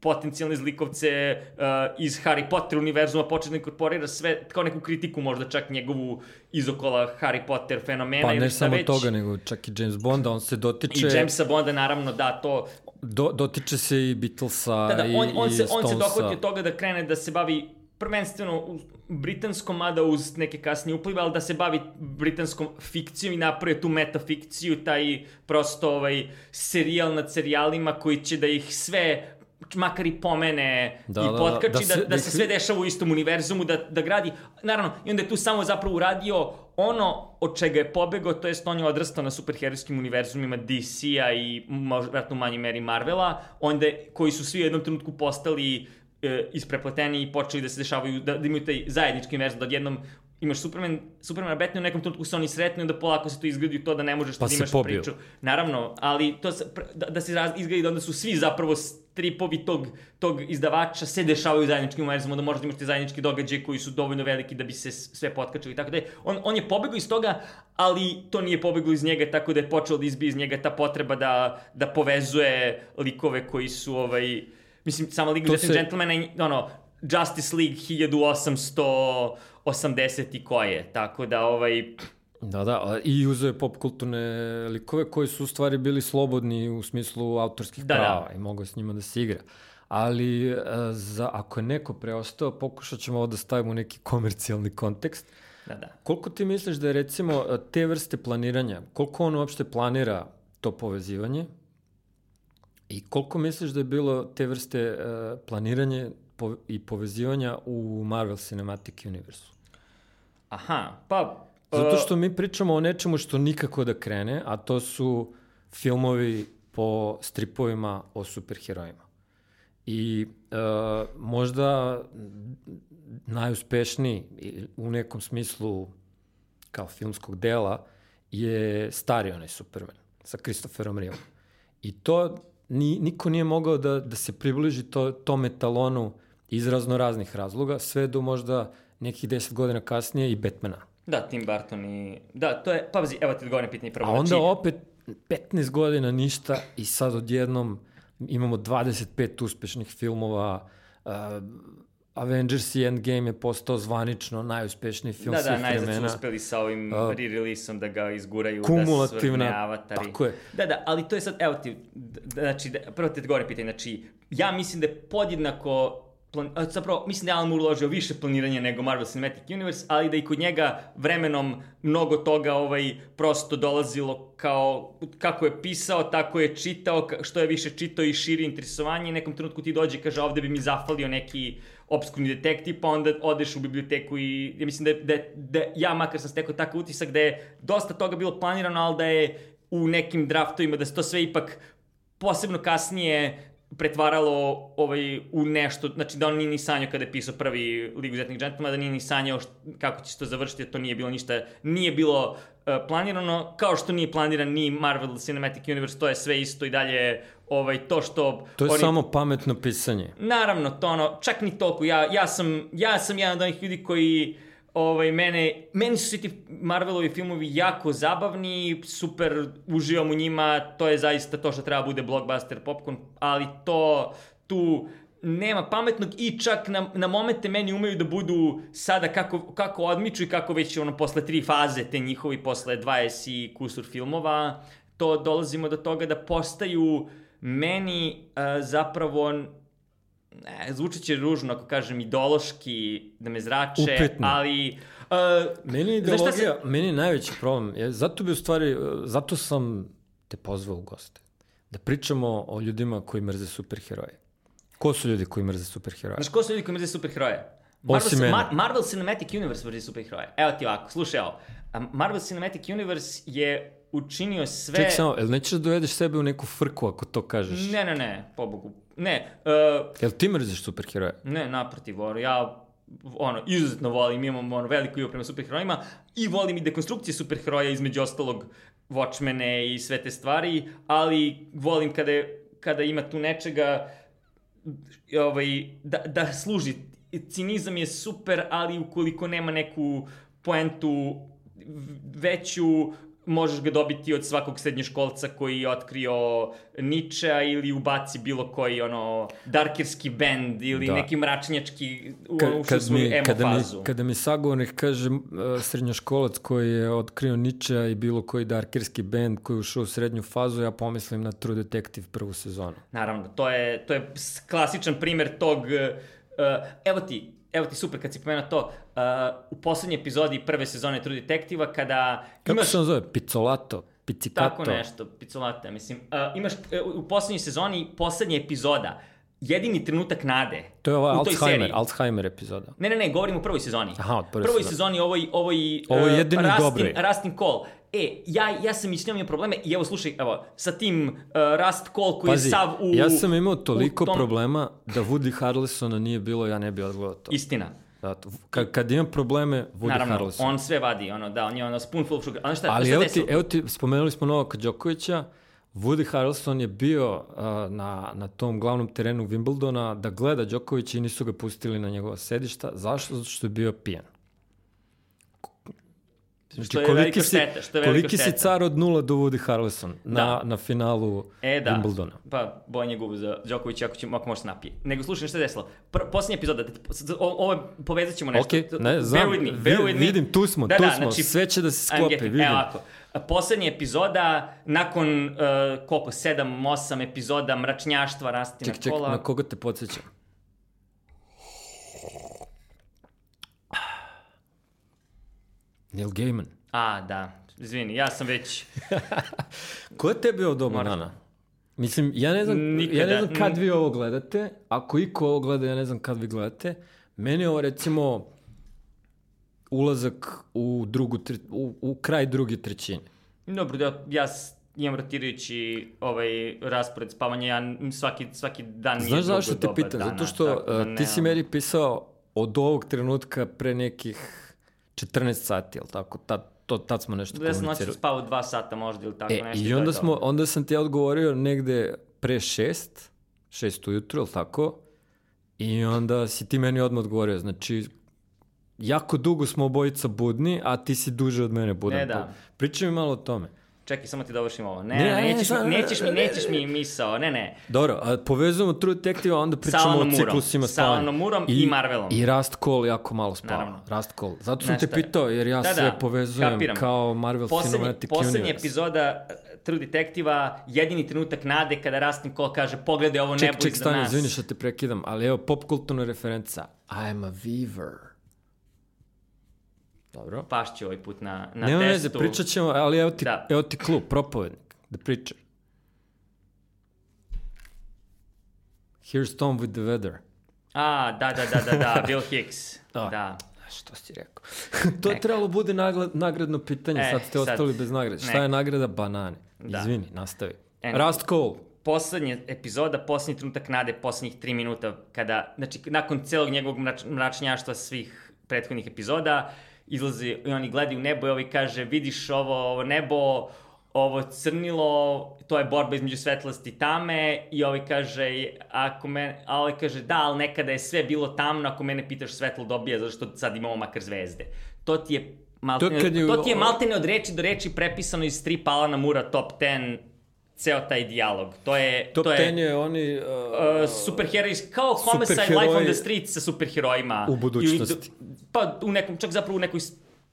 potencijalne zlikovce uh, iz Harry Potter univerzuma počne da inkorporira sve, kao neku kritiku možda čak njegovu izokola Harry Potter fenomena Pa ne samo već. toga, nego čak i James Bonda, on se dotiče... I Jamesa Bonda naravno da to Do, dotiče se i Beatlesa da, da, i, on, on, i se, on se Stonesa. dohvatio toga da krene da se bavi prvenstveno u britanskom, mada uz neke kasnije uplive, ali da se bavi britanskom fikcijom i napravio tu metafikciju, taj prosto ovaj serijal nad serijalima koji će da ih sve makar i pomene Da, i da, da, potkači, da, da da, se- da, da se sve dešava u istom univerzumu, da, da gradi, naravno, i onda je tu samo zapravo uradio ono od čega je pobegao, to jest on je odrastao na superherojskim univerzumima DC-a i vratno u manjoj meri Marvela, onda koji su svi u jednom trenutku postali e, isprepleteni i počeli da se dešavaju, da, da imaju taj zajednički univerzum, da odjednom imaš Superman, Superman Batman, u nekom trenutku se oni sretnu i onda polako se to izgradi u to da ne možeš Pa da imaš pobiju. priču. Naravno, ali to se, da, da se raz, izgradi da onda su svi zapravo stripovi tog, tog izdavača se dešavaju u zajedničkim univerzumima, da možda imaš te zajedničke događaje koji su dovoljno veliki da bi se sve potkačili i tako da je. On, on je pobegao iz toga, ali to nije pobeglo iz njega, tako da je počelo da izbije iz njega ta potreba da, da povezuje likove koji su, ovaj, mislim, sama Liga izuzetnih se- džentlmena, ono, Justice League 1880 i koje, tako da, ovaj, Da, da, i uzeo je popkulturne likove koji su u stvari bili slobodni u smislu autorskih Da, da. prava i mogao s njima da se igra. Ali e, za, ako je neko preostao, pokušat ćemo ovo da stavimo u neki komercijalni kontekst. da, da. Koliko ti misliš da je recimo te vrste planiranja, koliko on uopšte planira to povezivanje i koliko misliš da je bilo te vrste e, planiranje po, i povezivanja u Marvel Cinematic Universe. Aha, pa... Zato uh, što mi pričamo o nečemu što nikako da krene, a to su filmovi po stripovima o superherojima. I e, možda najuspešniji u nekom smislu kao filmskog dela je stari onaj Superman sa Christopherom Reevom. I to ni, niko nije mogao da, da se približi to, tom etalonu iz razno raznih razloga, sve do možda nekih deset godina kasnije i Batmana. Da, Tim Burton i... Da, to je... Pa, pazi, evo ti odgovorim pitanje prvo. A onda Znači, opet 15 godina ništa i sad odjednom imamo 25 uspešnih filmova, uh, Avengers i Endgame je postao zvanično najuspešniji film Da, svih da, najzad su vremena. uspeli sa ovim A, re-releaseom da ga izguraju, da svrne avatari. tako je. Da, da, ali to je sad, evo ti, znači, da, prvo te gore pitanje, znači, ja mislim da je podjednako plan, zapravo, mislim da je Alan Moore uložio više planiranja nego Marvel Cinematic Universe, ali da i kod njega vremenom mnogo toga ovaj, prosto dolazilo kao, kako je pisao, tako je čitao, što je više čitao i širi interesovanje i nekom trenutku ti dođe i kaže ovde bi mi zafalio neki obskurni detektiv, pa onda odeš u biblioteku i ja mislim da, da, da ja makar sam stekao takav utisak da je dosta toga bilo planirano, ali da je u nekim draftovima, da se to sve ipak posebno kasnije pretvaralo ovaj, u nešto, znači da on nije ni sanjao kada je pisao prvi Ligu zetnih džentlmana, da nije ni sanjao št, kako će se to završiti, to nije bilo ništa, nije bilo uh, planirano, kao što nije planiran ni Marvel Cinematic Universe, to je sve isto i dalje ovaj, to što... To je oni- samo pametno pisanje. Naravno, to ono, čak ni toliko. Ja, ja, sam, ja sam jedan od onih ljudi koji ovaj, mene, meni su svi ti Marvelovi filmovi jako zabavni, super uživam u njima, to je zaista to što treba bude blockbuster popcorn, ali to tu nema pametnog i čak na, na momente meni umeju da budu sada kako, kako odmiču i kako već ono posle tri faze te njihovi, posle 20 i kusur filmova, to dolazimo do toga da postaju meni uh, zapravo ne, zvučit će ružno ako kažem ideološki da me zrače, Upetno. ali uh, Meni je šta se- ideologija, meni je najveći problem. Ja, zato bi u stvari, zato sam te pozvao u goste. Da pričamo o ljudima koji mrze superheroje. Ko su ljudi koji mrze superheroje? Znaš ko su ljudi koji mrze superheroje? Marvel, Osim mene. Mar Marvel Cinematic Universe mrzi superheroje. Evo ti ovako, slušaj ovo. Marvel Cinematic Universe je učinio sve... Ček samo, jel nećeš da dovedeš sebe u neku frku ako to kažeš? Ne, ne, ne, pobogu. Ne, uh, Jel ti mrziš superheroje? Ne, naprotiv, ono, ja ono, izuzetno volim, imam ono, veliku ljubav prema superherojima i volim i dekonstrukcije superheroja, između ostalog Watchmene i sve te stvari, ali volim kada, je, kada ima tu nečega ovaj, da, da služi. Cinizam je super, ali ukoliko nema neku poentu veću, možeš ga dobiti od svakog srednjoškolca koji je otkrio Ničea ili ubaci bilo koji ono darkerski bend ili Da. neki mračnjački u, Ka, u kad, mi, emo kada, mi, fazu. kada mi sagovornik kaže uh, srednjoškolac koji je otkrio Ničea i bilo koji darkerski band koji je ušao u srednju fazu, ja pomislim na True Detective prvu sezonu. Naravno, to je, to je klasičan primer tog... Uh, evo ti, evo ti super kad si pomenuo to, uh, u poslednjoj epizodi prve sezone True Detektiva kada Kako imaš... se on zove? Pizzolato? Pizzicato? Tako nešto, picolata, mislim. Uh, imaš uh, u poslednjoj sezoni, poslednja epizoda, jedini trenutak nade. To je ova u Alzheimer, seriji. Alzheimer epizoda. Ne, ne, ne, govorim o prvoj sezoni. Aha, od prve prvoj sezone. sezoni ovoj, ovoj, Ovo je uh, jedini Rustin, dobri. Rustin Cole. E, ja, ja sam mislio imao probleme i evo slušaj, evo, sa tim uh, Rust Cole koji Pazi, je sav u... ja sam imao toliko tom- problema da Woody Harrelsona nije bilo, ja ne bih odgledao to. Istina. Zato, kad, kad imam probleme, Woody Naravno, Harrelson. on sve vadi, ono, da, on je ono spoonful of sugar. Ali šta, Ali šta evo ti, evo ti, spomenuli smo Novaka Đokovića, Woody Harrelson je bio uh, na, na tom glavnom terenu Wimbledona da gleda Đokovića i nisu ga pustili na njegova sedišta. Zašto? Zato što je bio pijan. Znači, Što je koliki velika si, šteta, što je velika koliki si šteta. car od nula do Woody Harrelson na, Da. na finalu E, da. Wimbledona? Pa, bojan je gubu za Đoković ako, će, ako može se napije. Nego slušaj, šta je desilo? Pr posljednja epizoda, da o- ovo povezat ćemo nešto. Ok, ne, znam, bear with me, bear with me. vidim, tu smo, da, tu da, smo, znači, sve će da se sklopi, getting- vidim. Evo ovako, poslednja epizoda, nakon, uh, koliko, sedam, osam epizoda mračnjaštva Rastina Ček, ček, Kola. na koga te podsjećam? Neil Gaiman. A, da, izvini, ja sam već... Ko je tebi od dana? Mislim, ja ne znam, Nikada. ja ne znam kad vi ovo gledate. Ako iko ovo gleda, ja ne znam kad vi gledate. Meni je ovo recimo ulazak u, drugu, u, u kraj druge trećine. Dobro, da, ja imam rotirajući ovaj raspored spavanja, ja svaki, svaki dan nije Znaš dugo zašto te pitam? dana, Zato što da uh, ti si meni pisao od ovog trenutka pre nekih 14 sati, jel tako? Tad, to, tad smo nešto Da ja sam noću komunicirali. spavao dva sata možda ili tako E, nešto. i onda, smo, onda sam ti ja odgovorio negde pre šest, šest ujutru, jel tako? I onda si ti meni odmah odgovorio, znači, jako dugo smo obojica budni, a ti si duže od mene budan. E, da. Pričaj mi malo o tome. Čekaj, samo ti dovršim ovo. Ne, Ne, ne, ne, nećeš, mi, nećeš mi, nećeš mi misao, ne, ne. Dobro, a povezujemo True Detective, a onda pričamo o ciklusima Sa. Alanom Moorom i Marvelom. I Rust Cole jako malo spava. Naravno. Rust Cole. Zato sam Znaš te pitao, jer ja Da, sve da, povezujem kapiram. kao Marvel Poslednji, Cinematic poslednja Universe. epizoda uh, True Detective-a, jedini trenutak nade kada Rustin Cole kaže pogledaj ovo Ček, nebo ček, stani, nas. izvini što te prekidam, ali evo, pop kulturna referenca. I'm a Weaver. Dobro. Pašću ovaj put na, na Nema testu. veze, pričat ćemo, ali evo ti, Da. evo ti klub, propovednik, da priča. Here's Tom with the weather. A, da, da, da, da, da, Bill Hicks. Da. da. Što si rekao? to je trebalo bude nagled, nagradno pitanje, E, sad ste sad- ostali bez nagrade. Šta je nagrada? Banane. Da. Izvini, nastavi. E, Rust Cole. poslednja epizoda, poslednji trenutak nade, poslednjih tri minuta, kada, znači, nakon celog njegovog mrač, mračnjaštva svih prethodnih epizoda, izlazi i oni gledaju nebo i ovaj kaže, vidiš ovo, ovo nebo, ovo crnilo, to je borba između svetlosti i tame i ovaj kaže, ako me, a ovaj kaže, da, ali nekada je sve bilo tamno, ako mene pitaš svetlo dobija, zato što sad imamo makar zvezde. To ti je maltene, To je- to ti je maltene od reči do reči prepisano iz stripa Alana Mura Top 10 ceo taj dijalog. To je... Top to 10 je oni... Uh, Uh, superheroj, kao Homicide Life on the Street sa superherojima. u budućnosti. Ili, pa u nekom, čak zapravo u nekoj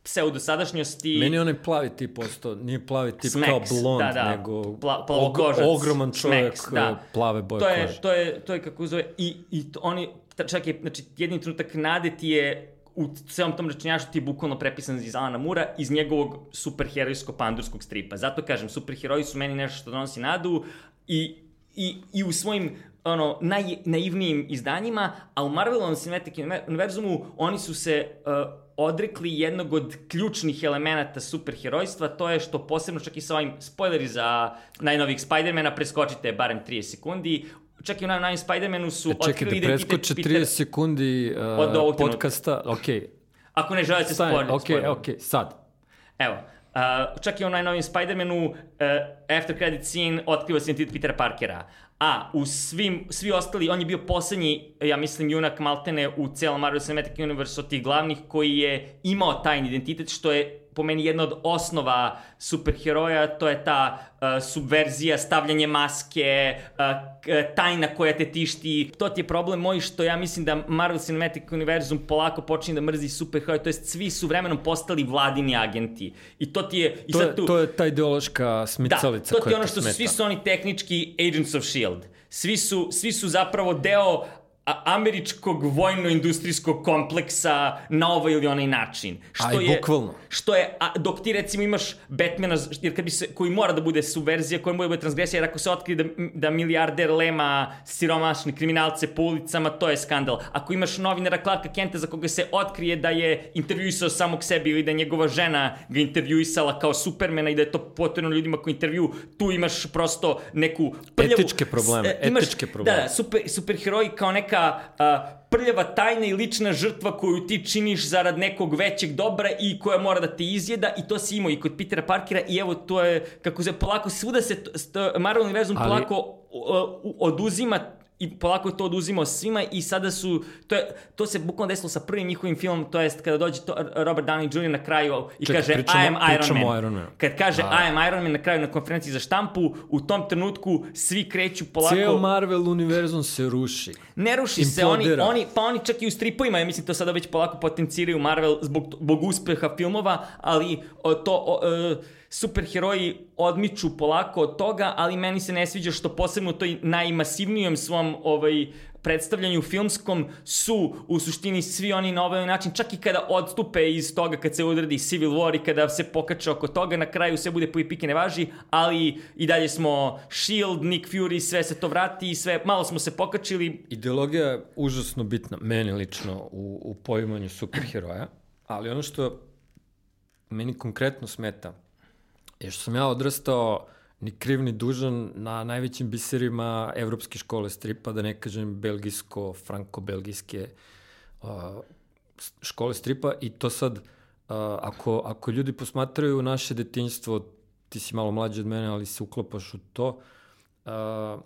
pseudo sadašnjosti. Meni je onaj plavi tip ostao, nije plavi tip Smeks, kao blond, da, da. nego Pla- og, plavokožac, ogroman čovjek Smeks, da. uh, plave boje to je, kože. to je, to je kako zove, i, i to, oni, čak je, znači, jedni trenutak nade ti je u celom tom rečenjašu ti je bukvalno prepisan iz Alana Mura iz njegovog superherojsko-pandurskog stripa. Zato kažem, superheroji su meni nešto što donosi nadu i, i, i u svojim ono, najnaivnijim izdanjima, a u Marvelovom Cinematic univerzumu oni su se uh, odrekli jednog od ključnih elemenata superherojstva, to je što posebno čak i sa ovim spoileri za najnovijih Spider-mana, preskočite barem 30 sekundi, čak i u najnovijim Spider-manu su E, čekaj, otkrili da identitet preskoče Petera- 30 sekundi uh, Od ovog podcasta, okej, Ako ne želite spoiler, okej, okej, sad. Evo, uh, čak i u najnovijem Spider-Manu, uh, after credit scene, otkriva se identitet Petera Parkera. A u svim, svi ostali, on je bio poslednji, ja mislim, junak Maltene u celom Marvel Cinematic Universe od tih glavnih koji je imao tajni identitet, što je po meni jedna od osnova superheroja, to je ta uh, subverzija, stavljanje maske, uh, tajna koja te tišti. To ti je problem moj što ja mislim da Marvel Cinematic Universum polako počinje da mrzi superheroje, to jest svi su vremenom postali vladini agenti. I to ti je... I To sad tu, to je ta ideološka da, smicalica to ti je ono što su, smeta. svi su oni tehnički Agents of S.H.I.E.L.D. Svi su, svi su zapravo deo američkog vojno-industrijskog kompleksa na ovaj ili onaj način. Što A i je, bukvalno. Što je, a, dok ti recimo imaš Batmana, jer kad bi se, koji mora da bude subverzija, koji mora da bude transgresija, jer ako se otkrije da, da milijarder lema siromašne kriminalce po ulicama, to je skandal. Ako imaš novinara Clarka Kenta za koga se otkrije da je intervjuisao samog sebi ili da je njegova žena ga intervjuisala kao supermena i da je to potrebno ljudima koji intervju, tu imaš prosto neku prljavu... Etičke probleme, e, imaš, etičke probleme. Da, da, super, superheroji kao neka a, prljava tajna i lična žrtva koju ti činiš zarad nekog većeg dobra i koja mora da te izjeda i to si imao i kod Petera Parkera i evo to je, kako se polako, svuda se st, Marvel univerzum Ali- polako o, o, oduzima i polako to oduzimao svima i sada su, to, je, to se bukvalno desilo sa prvim njihovim filmom, to jest kada dođe to, Robert Downey Jr. na kraju i Čekaj, kaže pričamo- I am Iron Man. o Iron Manu. Kad kaže A. I am Iron Man na kraju na konferenciji za štampu, u tom trenutku svi kreću polako... Ceo Marvel univerzum se ruši. Ne ruši se, oni, oni, pa oni čak i u stripovima, ja mislim to sada već polako potenciraju Marvel zbog, zbog uspeha filmova, ali o, to, o, e, superheroji odmiču polako od toga, ali meni se ne sviđa što posebno u toj najmasivnijom svom ovaj, predstavljanju filmskom su u suštini svi oni na ovaj način, čak i kada odstupe iz toga kad se odredi Civil War i kada se pokače oko toga, na kraju sve bude po i pike ne važi, ali i dalje smo Shield, Nick Fury, sve se to vrati i sve, malo smo se pokačili. Ideologija je užasno bitna, meni lično, u, u poimanju superheroja, ali ono što meni konkretno smeta je što sam ja odrastao ni kriv ni dužan na najvećim biserima evropske škole stripa, da ne kažem belgijsko, franko-belgijske uh, škole stripa i to sad, uh, ako, ako ljudi posmatraju naše detinjstvo, ti si malo mlađi od mene, ali se uklopaš u to, uh,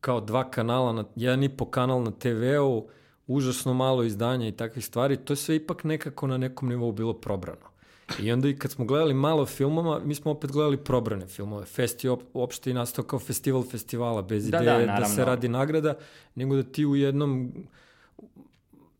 kao dva kanala, na, jedan i po kanal na TV-u, užasno malo izdanja i takvih stvari, to je sve ipak nekako na nekom nivou bilo probrano. I onda i kad smo gledali malo filmova, mi smo opet gledali probrane filmove. Fest je uopšte i nastao kao festival festivala, bez da, ideje da, da se radi nagrada, nego da ti u jednom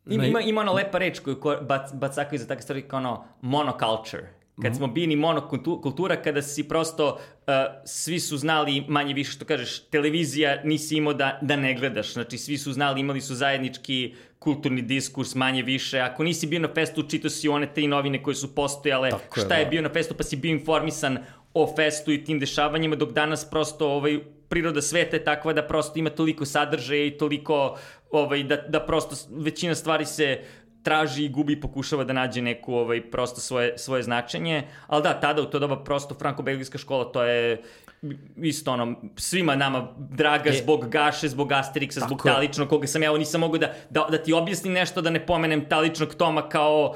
Ima, ima, ima ona lepa reč koju bac, bacakaju za takve stvari kao ono monoculture. Kad mhm. smo bili monokultura, kada si prosto, uh, svi su znali manje više što kažeš, televizija nisi imao da, da ne gledaš. Znači, svi su znali, imali su zajednički kulturni diskurs manje više. Ako nisi bio na festu, čitao si one tri novine koje su postojale, Tako šta je, je bio na festu, pa si bio informisan o festu i tim dešavanjima, dok danas prosto ovaj, priroda sveta je takva da prosto ima toliko sadržaja i toliko ovaj, da, da prosto većina stvari se traži i gubi i pokušava da nađe neku ovaj, prosto svoje, svoje značenje. Ali da, tada u to doba prosto franko-belgijska škola, to je isto ono, svima nama draga e, zbog Gaše, zbog Asterixa, zbog Taličnog, koga sam ja, evo nisam mogu da, da, da ti objasnim nešto, da ne pomenem Taličnog Toma kao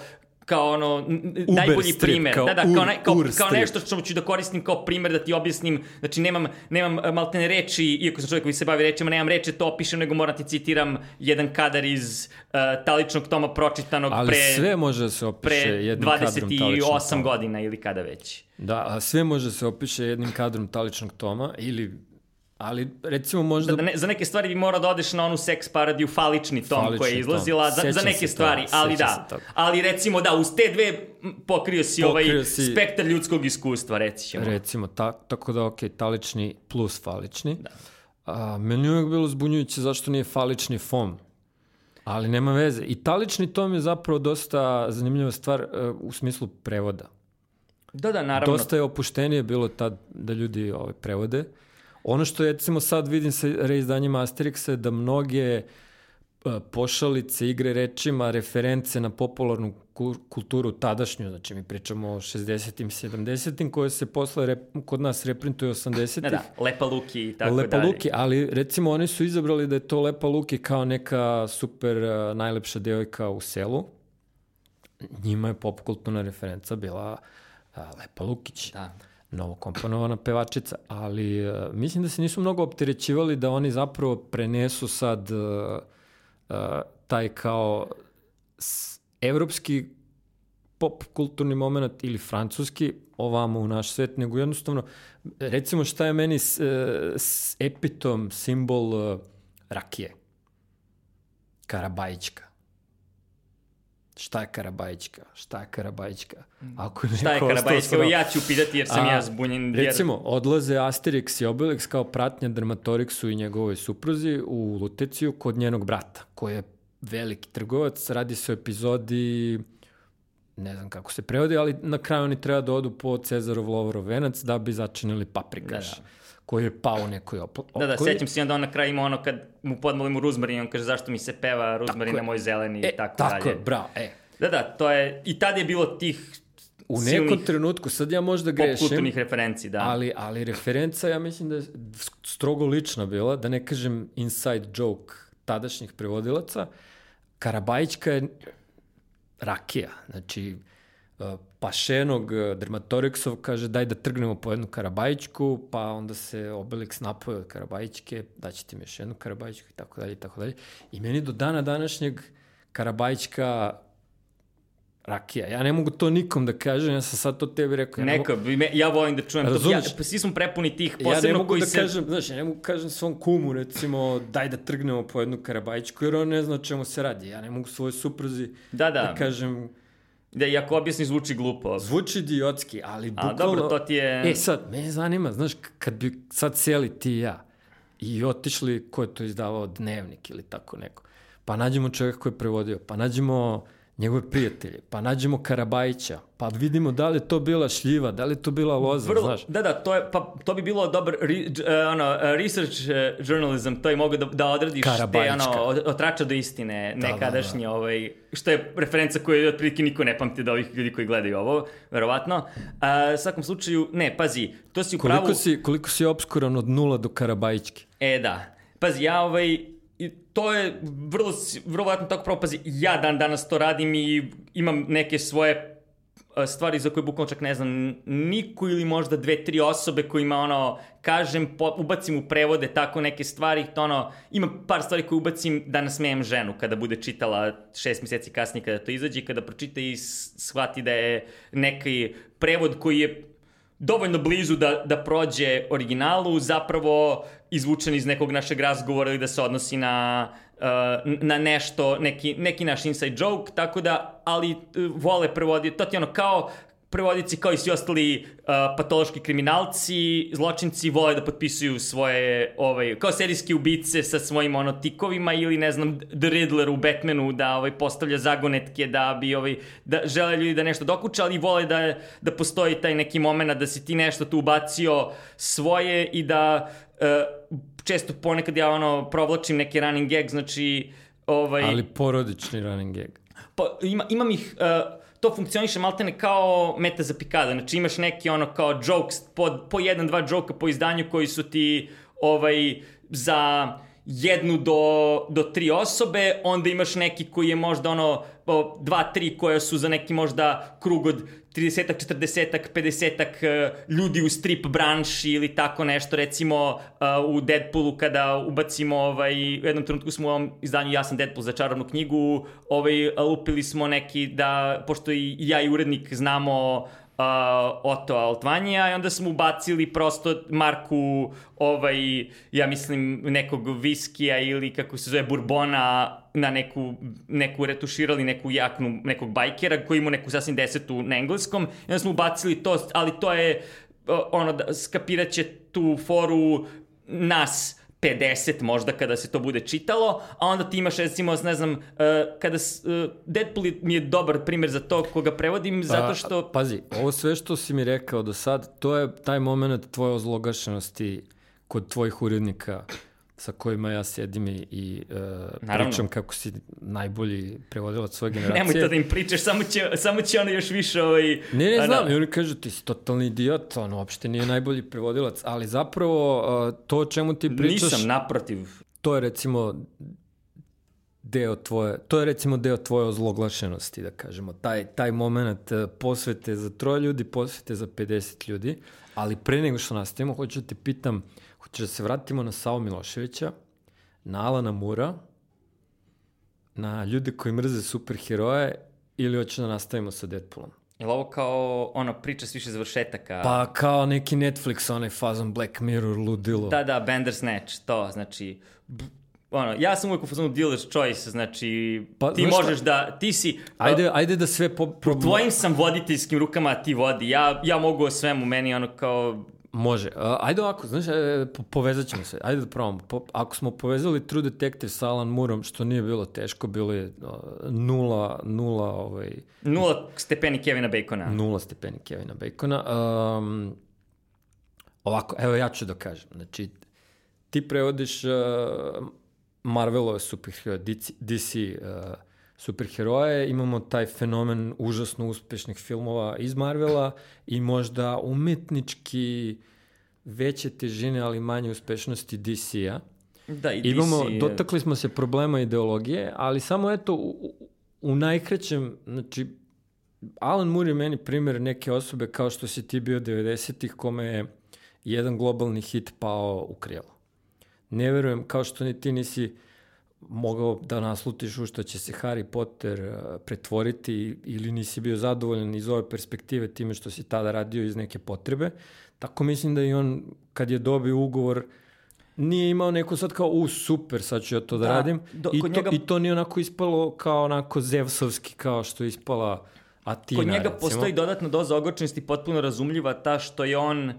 kao ono Uber najbolji strip, primer. Kao da, da, kao, ne, kao, kao nešto što ću da koristim kao primer da ti objasnim. Znači nemam nemam e, maltene reči, iako sam čovjek koji se bavi rečima, nemam reči to opišem, nego moram ti citiram jedan kadar iz uh, Taličnog toma pročitanog Ali pre sve može da se opiše jednim kadrom Taličnog 28 godina ili kada već. Da, a sve može da se opiše jednim kadrom Taličnog toma ili Ali, recimo, možda... Da, ne, za neke stvari bi morao da odeš na onu seks paradiju falični tom falični koja je izlazila, za, za neke stvari, toga, ali da. Ali recimo da, uz te dve pokrio si pokrio ovaj si... spektar ljudskog iskustva, reći ćemo. Recimo, ta, tako da, ok, talični plus falični. Da. A, meni uvijek bilo zbunjujuće zašto nije falični fom. Ali nema veze. I talični tom je zapravo dosta zanimljiva stvar uh, u smislu prevoda. Da, da, naravno. Dosta je opuštenije bilo tad da ljudi ovaj, prevode. Ono što recimo sad vidim sa reizdanjima Asterixa je da mnoge e, pošalice, igre rečima, reference na popularnu kulturu tadašnju, znači mi pričamo o 60-im, 70-im, koje se posle rep, kod nas reprintuje 80-ih. Da, da, Lepa Luki i tako Lepa dalje. Luki, ali recimo oni su izabrali da je to Lepa Luki kao neka super uh, najlepša devojka u selu. Njima je popkulturna referenca bila uh, Lepa Lukić. Da novo komponovana pevačica, ali uh, mislim da se nisu mnogo opterećivali da oni zapravo prenesu sad uh, uh, taj kao evropski pop kulturni moment ili francuski ovamo u naš svet, nego jednostavno, recimo šta je meni s, s epitom simbol uh, rakije? Karabajićka. Šta je Karabajićka? Šta je Karabajićka? Mm. Ako je Šta je Karabajićka? Evo ja ću pitati jer sam A, ja zbunjen. Jer... Recimo, odlaze Asterix i Obelix kao pratnja Dramatoriksu i njegovoj supruzi u Luteciju kod njenog brata, koji je veliki trgovac. Radi se o epizodi ne znam kako se prevodi, ali na kraju oni treba da odu po Cezarov lovorov venac da bi začinili paprikaš. Da, da koji je pao nekoj opoli. Da, da, sećam se onda on na kraju ima ono kad mu podmolim u ruzmarin, on kaže zašto mi se peva ruzmarin na moj zeleni e, i tako, tako dalje. Tako je, bravo, e. Da, da, to je, i tad je bilo tih U nekom trenutku, sad ja možda grešim. Popkulturnih referenci, da. Ali, ali referenca, ja mislim da je strogo lična bila, da ne kažem inside joke tadašnjih prevodilaca. Karabajićka je rakija. Znači, Pašenog, e, Dermatoriksov kaže daj da trgnemo po jednu karabajićku, pa onda se Obelix napoje od karabajićke, daćete mi još jednu karabajićku i tako dalje i tako dalje. I meni do dana današnjeg karabajićka rakija. Ja ne mogu to nikom da kažem, ja sam sad to tebi rekao. Ja Neka, mogu... ja volim da čujem Razumeš? to. Ja, pa svi smo prepuni tih, posebno ja ne mogu koji da se... Kažem, znaš, ja ne mogu da kažem svom kumu, recimo, daj da trgnemo po jednu karabajićku, jer on ne zna o čemu se radi. Ja ne mogu svojoj supruzi da, da. da kažem Da, iako objasni zvuči glupo. Zvuči idiotski, ali bukvalno... A dobro, to ti je... E sad, me zanima, znaš, kad bi sad seli ti i ja, i otišli, ko je to izdavao, dnevnik ili tako neko. Pa nađemo čovjeka koji je prevodio, pa nađemo njegove prijatelje, pa nađemo Karabajića, pa vidimo da li je to bila šljiva, da li je to bila loza, Vrlo, znaš. Da, da, to, je, pa, to bi bilo dobar re, uh, ono, research uh, journalism, to je mogo da, da odradiš te ono, od, od trača do istine, Da, nekadašnje, ovaj, što je referenca koju otprilike niko ne pamti da ovih ljudi koji gledaju ovo, verovatno. Uh, u svakom slučaju, ne, pazi, to si u pravu... Koliko si, koliko si obskuran od nula do Karabajićke? E, da. Pazi, ja ovaj, i to je vrlo, vrlo vjerojatno tako pravo, pazi, ja dan danas to radim i imam neke svoje a, stvari za koje bukvalno čak ne znam niko ili možda dve, tri osobe kojima ono, kažem, po, ubacim u prevode tako neke stvari, to ono, ima par stvari koje ubacim da nasmejem ženu kada bude čitala šest mjeseci kasnije kada to izađe, kada pročita i shvati da je neki prevod koji je dovoljno blizu da, da prođe originalu, zapravo izvučen iz nekog našeg razgovora ili da se odnosi na, uh, na nešto, neki, neki naš inside joke, tako da, ali uh, vole prevoditi, to ti ono kao prevodici kao i svi ostali uh, patološki kriminalci, zločinci vole da potpisuju svoje, ovaj, kao serijski ubice sa svojim ono tikovima ili ne znam The Riddler u Batmanu da ovaj postavlja zagonetke da bi ovaj da žele ljudi da nešto dokuče, ali vole da da postoji taj neki momenat da si ti nešto tu ubacio svoje i da uh, često ponekad ja ono provlačim neki running gag, znači ovaj Ali porodični running gag. pa ima, imam ih, uh, to funkcioniše maltene kao meta za pikada, znači imaš neki ono kao jokes, po, po jedan, dva joka po izdanju koji su ti ovaj, za jednu do, do tri osobe, onda imaš neki koji je možda ono dva, tri koje su za neki možda krug od 30-ak, 40-ak, 50-ak e, ljudi u strip branši ili tako nešto, recimo uh, u Deadpoolu kada ubacimo ovaj, u jednom trenutku smo u ovom izdanju Ja sam Deadpool za čarovnu knjigu, ovaj, lupili smo neki da, pošto i ja i urednik znamo uh, Oto Altvanija i onda smo ubacili prosto marku ovaj, ja mislim nekog viskija ili kako se zove burbona na neku, neku retuširali neku jaknu nekog bajkera koji ima neku sasvim desetu na engleskom. I onda smo ubacili to, ali to je ono, da, skapirat će tu foru nas 50 možda kada se to bude čitalo, a onda ti imaš recimo, ne znam, uh, kada uh, Deadpool mi je dobar primjer za to koga prevodim, zato što... A, pazi, ovo sve što si mi rekao do sad, to je taj moment tvoje ozlogašenosti kod tvojih urednika sa kojima ja sedim i, i uh, Naravno. pričam kako si najbolji prevodilac svoje generacije. Nemoj to da im pričaš, samo će, samo će ono još više ovaj... Ne, ne a, znam, da. i oni kažu ti si totalni idiot, on uopšte nije najbolji prevodilac, ali zapravo uh, to o čemu ti pričaš, Nisam, naprotiv. to je recimo deo tvoje, to je recimo deo tvoje ozloglašenosti, da kažemo. Taj, taj moment eh, posvete za troje ljudi, posvete za 50 ljudi, ali pre nego što nastavimo, hoću da te pitam, hoćeš da se vratimo na Savo Miloševića, na Alana Mura, na ljude koji mrze superheroje, ili hoćeš da nastavimo sa Deadpoolom? Je li ovo kao ono priča s više završetaka? Pa kao neki Netflix, onaj fazon Black Mirror, ludilo. Da, da, Bandersnatch, to, znači... b- ono, ja sam uvijek u fazonu dealer's choice, znači Pa, ti znaš šta? možeš da, ti si, Ajde, ajde da sve po, u probamo. tvojim sam voditeljskim rukama, a ti vodi, ja, ja mogu o svemu, meni ono kao, Može. Ajde ovako, znaš, e, po, povezat ćemo se. Ajde da probamo. Po, ako smo povezali True Detective sa Alan Moorom, što nije bilo teško, bilo je nula, nula, ovaj, nula stepeni Kevina Bacona. nula stepeni Kevina Bacona. Um, ovako, evo ja ću da kažem. Znači, ti prevodiš uh, Marvelove superheroje, DC, DC uh, superheroje, imamo taj fenomen užasno uspešnih filmova iz Marvela i možda umetnički veće težine, ali manje uspešnosti DC-a. Da, i Imamo, DC, dotakli smo se problema ideologije, ali samo eto, u, u- u najkraćem, znači, Alan Moore je meni primjer neke osobe kao što si ti bio 90-ih, kome je jedan globalni hit pao u krilo. Ne verujem, kao što ni ti nisi mogao da naslutiš u što će se Harry Potter uh, pretvoriti ili nisi bio zadovoljan iz ove perspektive time što si tada radio iz neke potrebe. Tako mislim da i on, kad je dobio ugovor, nije imao neko sad kao, u super, sad ću ja to da, Da, radim. do- I, to, njega- I to nije onako ispalo kao onako zevsovski, kao što je ispala Atina, Kod njega recimo. postoji dodatna doza ogorčenosti potpuno razumljiva ta što je on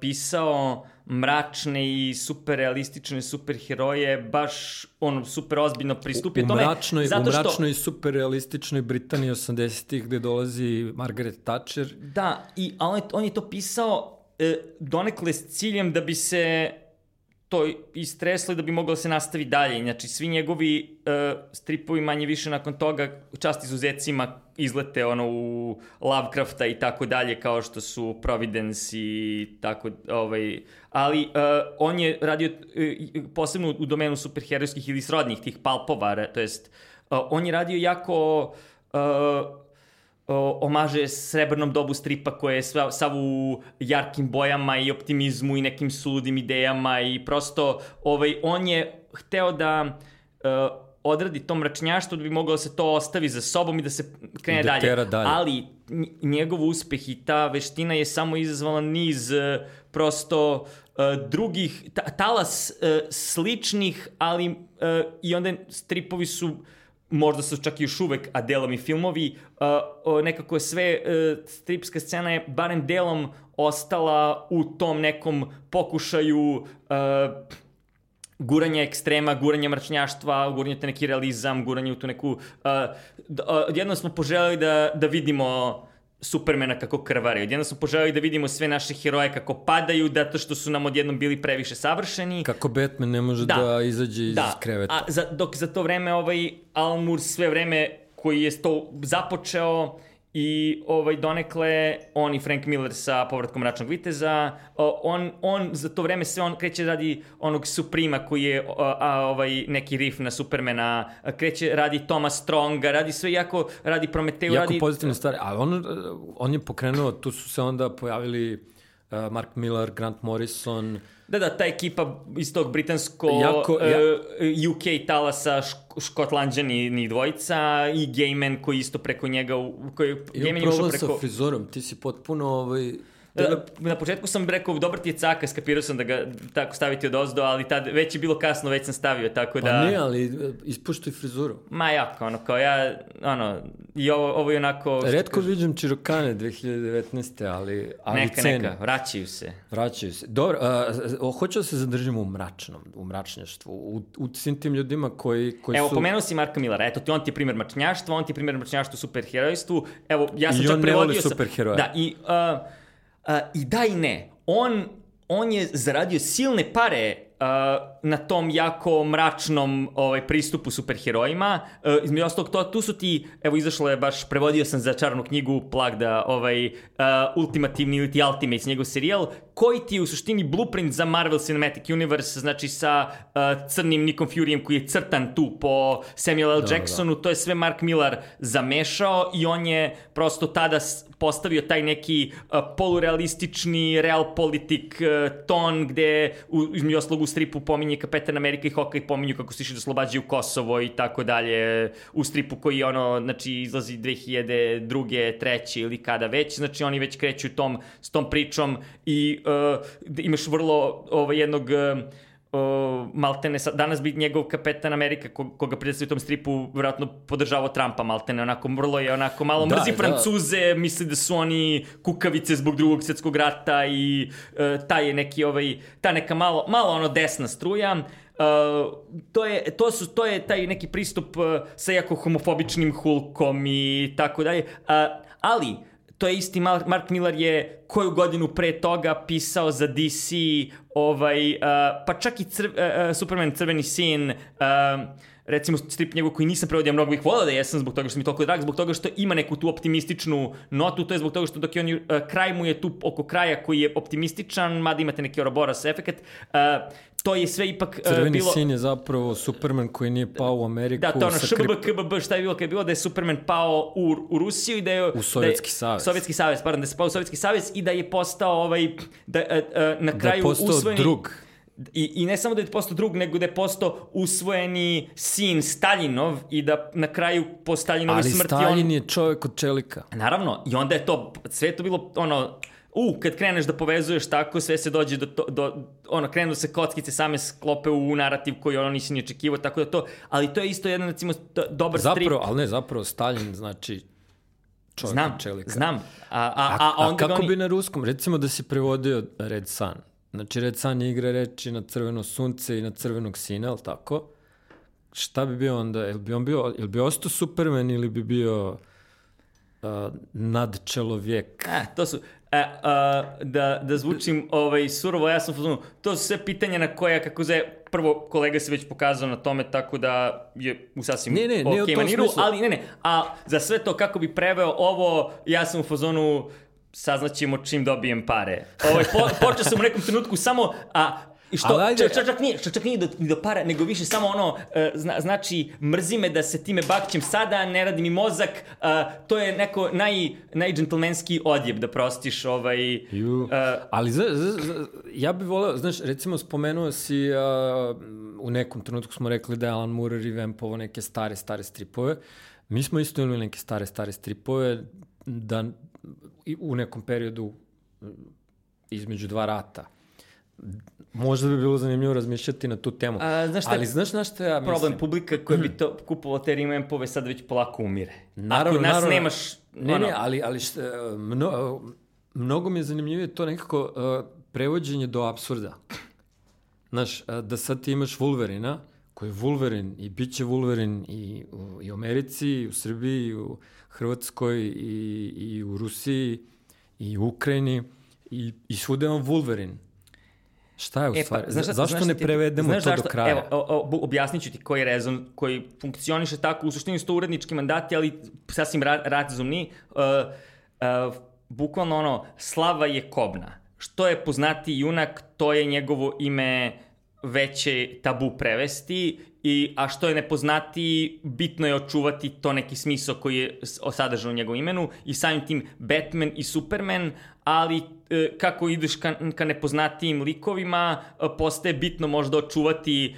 pisao mračne i super realistične superheroje, baš ono super ozbiljno pristupio u tome. Mračnoj, zato što, U mračnoj i super realističnoj Britaniji 80-ih gde dolazi Margaret Thatcher. Da, i, a on, je, on je to pisao e, donekle s ciljem da bi se to istreslo i da bi moglo da se nastavi dalje. Znači, svi njegovi uh, stripovi manje više nakon toga, čast izuzecima, izlete ono u Lovecrafta i tako dalje, kao što su Providence i tako, ovaj, ali uh, on je radio uh, posebno u domenu superherojskih ili srodnih tih palpova, to jest, uh, on je radio jako uh, omaže srebrnom dobu stripa koje je sva, sav u jarkim bojama i optimizmu i nekim suludim idejama i prosto ovaj, on je hteo da uh, odradi to mračnjaštvo da bi mogao da se to ostavi za sobom i da se krene da dalje. dalje. Ali njegov uspeh i ta veština je samo izazvala niz uh, prosto uh, drugih, ta, talas uh, sličnih, ali i onda stripovi su možda su čak i još uvek, a delom i filmovi, uh, nekako je sve, uh, stripska scena je barem delom ostala u tom nekom pokušaju uh, ekstrema, guranja mračnjaštva, guranja te neki realizam, guranja u tu neku... Uh, uh, jedno smo poželjeli da, da vidimo Supermana kako krvari. Odjedno smo poželjeli da vidimo sve naše heroje kako padaju, zato što su nam odjednom bili previše savršeni. Kako Batman ne može da, da izađe iz da. kreveta. A za, dok za to vreme ovaj Almur sve vreme koji je to započeo, I ovaj, donekle, on i Frank Miller sa povratkom Mračnog viteza, on, on za to vreme sve on kreće radi onog Suprema koji je a, a, ovaj, neki riff na Supermana, kreće radi Toma Stronga, radi sve jako, radi Prometeu, jako radi... Jako pozitivne stvari, ali on, on je pokrenuo, tu su se onda pojavili Mark Miller, Grant Morrison, Da, da, ta ekipa iz tog britansko jako, ja... uh, e, UK talasa šk škotlanđani ni dvojica i Gayman koji isto preko njega koji Gayman ušao preko sa frizorom, ti si potpuno ovaj na početku sam rekao, dobar ti je caka, skapirao sam da ga tako staviti od ozdo, ali tad već je bilo kasno, već sam stavio, tako da... Pa ne, ali e, ispuštuj frizuru. Ma jako, ono, kao ja, ono, i ovo, ovo je onako... Redko vidim Čirokane 2019. ali, ali neka, ceni. Neka, vraćaju se. Vraćaju se. Dobro, uh, hoću da se zadržimo u mračnom, u mračnjaštvu, u, u svim tim ljudima koji, koji Evo, su... Evo, pomenuo si Marka Millera, eto ti, on ti je primjer mračnjaštva, on ti je primjer mračnjaštva u superherojstvu, evo, ja sam I čak prevodio... I on ne voli superheroje. Da, i... Uh, I da i ne. On, on je zaradio silne pare uh, na tom jako mračnom ovaj, pristupu superherojima. Uh, između ostalog, to, tu su ti, evo izašlo je baš, prevodio sam za čarnu knjigu Plagda, ovaj, uh, ultimativni ili ti Ultimates, njegov serijal, koji ti je u suštini blueprint za Marvel Cinematic Universe, znači sa uh, crnim Nikom Furyem koji je crtan tu po Samuel L. Da, da. Jacksonu, da. to je sve Mark Millar zamešao i on je prosto tada postavio taj neki uh, polurealistični realpolitik uh, ton gde u, između oslog u stripu pominje Kapetan Amerika i Hawkeye pominju kako se išli da oslobađaju Kosovo i tako dalje u stripu koji ono, znači izlazi 2002. 3. ili kada već, znači oni već kreću tom, s tom pričom i uh, imaš vrlo ovaj, jednog uh, uh, maltene, danas bi njegov kapetan Amerika, ko, koga predstavlja u tom stripu, vjerojatno podržavao Trumpa maltene, onako vrlo je, onako malo da, mrzi da. Francuze, misli da su oni kukavice zbog drugog svjetskog rata i uh, taj je neki, ovaj, ta neka malo, malo ono desna struja. Uh, to, je, to, su, to je taj neki pristup uh, sa jako homofobičnim hulkom i tako dalje. Uh, ali, to je isti Mark Millar je koju godinu pre toga pisao za DC ovaj, uh, pa čak i crv, uh, Superman crveni sin uh, recimo strip njegov koji nisam prevodio, mnogo bih volao da jesam zbog toga što mi toliko drag, zbog toga što ima neku tu optimističnu notu, to je zbog toga što dok je on, uh, kraj mu je tu oko kraja koji je optimističan, mada imate neki Ouroboros efekt, uh, to je sve ipak uh, Crveni bilo... sin je zapravo Superman koji nije pao u Ameriku. Da, to ono šbb, kbb, šta je bilo kad je bilo da je Superman pao u, u Rusiju i da je... U Sovjetski da je, savez. Sovjetski savez, pardon, da je pao u Sovjetski savez i da je postao ovaj, da, uh, uh, na kraju da je postao usvojeni... drug I, I ne samo da je postao drug, nego da je postao usvojeni sin Staljinov i da na kraju po Staljinovoj smrti on... Ali Stalin je čovjek od čelika. Naravno, i onda je to, sve to bilo ono, u, kad kreneš da povezuješ tako, sve se dođe do, to, do ono, krenu se kockice same sklope u narativ koji ono nisi ni očekivao, tako da to, ali to je isto jedan, recimo, dobar zapravo, strip. Ali ne, zapravo, Stalin, znači, čovjeka Znam, čelika. znam. A, a, A, a, a, onda ga kako oni... bi na ruskom, recimo da si prevodio Red Sun. Znači Red Sun je igra reči na crveno sunce i na crvenog sina, ali tako? Šta bi bio onda? Jel bi on bio, jel bi ostao Superman ili bi bio uh, nadčelovjek? E, to su... E, a, da, da zvučim ovaj, surovo, ja sam u fazonu, to su sve pitanja na koja, kako ze, prvo kolega se već pokazao na tome, tako da je u sasvim Ne, ne, ne okej tom maniru, smislu. ali ne, ne, a za sve to kako bi preveo ovo, ja sam u fazonu, saznaćemo čim dobijem pare. Ovaj, po, počeo sam u nekom trenutku samo, a I što, Ali ajde- čak, čak, čak nije, što čak nije do, do para, nego više samo ono, e, zna, znači, mrzi me da se time bakćem sada, ne radi mi mozak, a, to je neko naj, najđentlmenski odjeb da prostiš ovaj... Ju. e, Ali za, za, za, ja bih voleo, znaš, recimo spomenuo si, a, u nekom trenutku smo rekli da je Alan Moore revampovao neke stare, stare stripove. Mi smo isto imali neke stare, stare stripove da u nekom periodu između dva rata. Možda bi bilo zanimljivo razmišljati na tu temu. A, znaš šta Ali znaš na što ja mislim? problem publika koja bi to kupovala te remampove sad već polako umire. Naravno, Ako nas naravno. nemaš... Ne, ono, ne, ali, ali šta, mno, mnogo mi je zanimljivije to nekako uh, prevođenje do absurda. Znaš, uh, da sad ti imaš Wolverina, koji je Wolverine i bit će Wolverine i u, i u Americi, i u Srbiji, i u Hrvatskoj, i, i u Rusiji, i u Ukrajini, i, i svuda je on Wolverine. Šta je u E, pa, stvari? znaš šta- zašto znaš ne prevedemo znaš to zašto? do kraja? Evo, o, o, objasnit ću ti koji je rezon koji funkcioniše tako, u suštini su to urednički mandati, ali sasvim ra razumni. Uh, uh, bukvalno ono, slava je kobna. Što je poznati junak, to je njegovo ime veće tabu prevesti, i, a što je nepoznati, bitno je očuvati to neki smisao koji je sadržan u njegovom imenu i samim tim Batman i Superman, ali e, kako ideš ka, ka nepoznatijim likovima, e, postaje bitno možda očuvati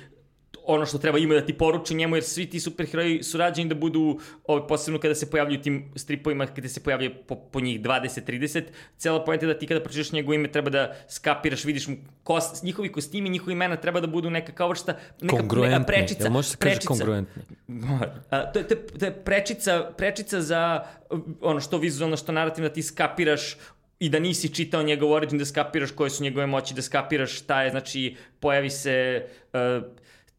ono što treba ime da ti poruči njemu, jer svi ti superheroji su rađeni da budu, ovaj, posebno kada se pojavljuju tim stripovima, kada se pojavljuje po, po njih 20-30, cela pojenta je da ti kada pročitaš njegovo ime treba da skapiraš, vidiš mu kost, njihovi kostimi, njihovi imena treba da budu neka kao vrsta, neka Kongruentni. prečica. Jel može se kaže kongruentni? A, to, je, to, je, to je prečica, prečica za ono što vizualno, što narativno da ti skapiraš i da nisi čitao njegov origin, da skapiraš koje su njegove moći, da skapiraš šta je, znači pojavi se uh,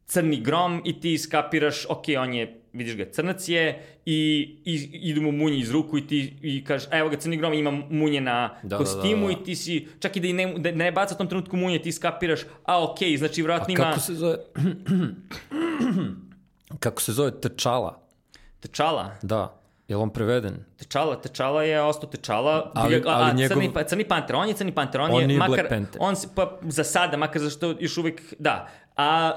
crni grom i ti skapiraš, ok, on je, vidiš ga, crnac je i, i idu mu munje iz ruku i ti i kažeš, "A, evo ga, crni grom ima munje na Da, da, kostimu da, da. i ti si, čak i da, i ne, da ne baca u tom trenutku munje, ti skapiraš, a ok, znači vjerojatno ima Kako se zove... Kako se zove Tečala? tečala. Da. Je li on preveden? Tečala, Tečala je ostao Tečala, Ali- a, ali a njegov- crni, pa, crni panter, on je crni panter, on, On je makar, Black Panther. on se, pa za sada, makar zašto još uvek, da, a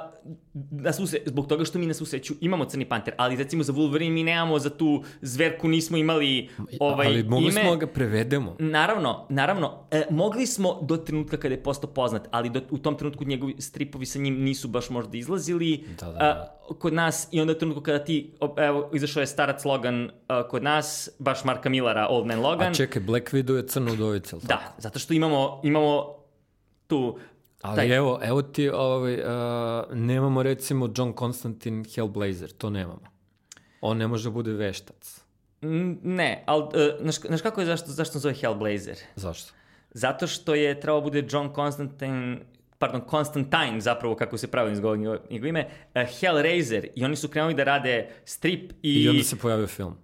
na svu se, zbog toga što mi na svu sreću imamo crni panter, ali recimo za Wolverine mi nemamo za tu zverku, nismo imali ovaj Ali mogli ime. smo da ga prevedemo. Naravno, naravno, e, mogli smo do trenutka kada je postao poznat, ali do, u tom trenutku njegovi stripovi sa njim nisu baš možda izlazili. Da, da, A, da. kod nas, i onda u trenutku kada ti, evo, izašao je starac Logan a, kod nas, baš Marka Millara, Old Man Logan. A čekaj, Black Widow je crna udovica, jel tako? Da, zato što imamo, imamo tu... Ali taj- evo, evo ti, ovaj, uh, nemamo recimo John Constantine Hellblazer, to nemamo. On ne može da bude veštac. Ne, ali, uh, znaš, znaš kako je, zašto, zašto zove Hellblazer? Zašto? Zato što je trebao bude John Constantine, pardon, Constantine zapravo, kako se pravilno izgovori njegovo, ime, uh, Hellraiser i oni su krenuli da rade strip i, I, onda se pojavio film.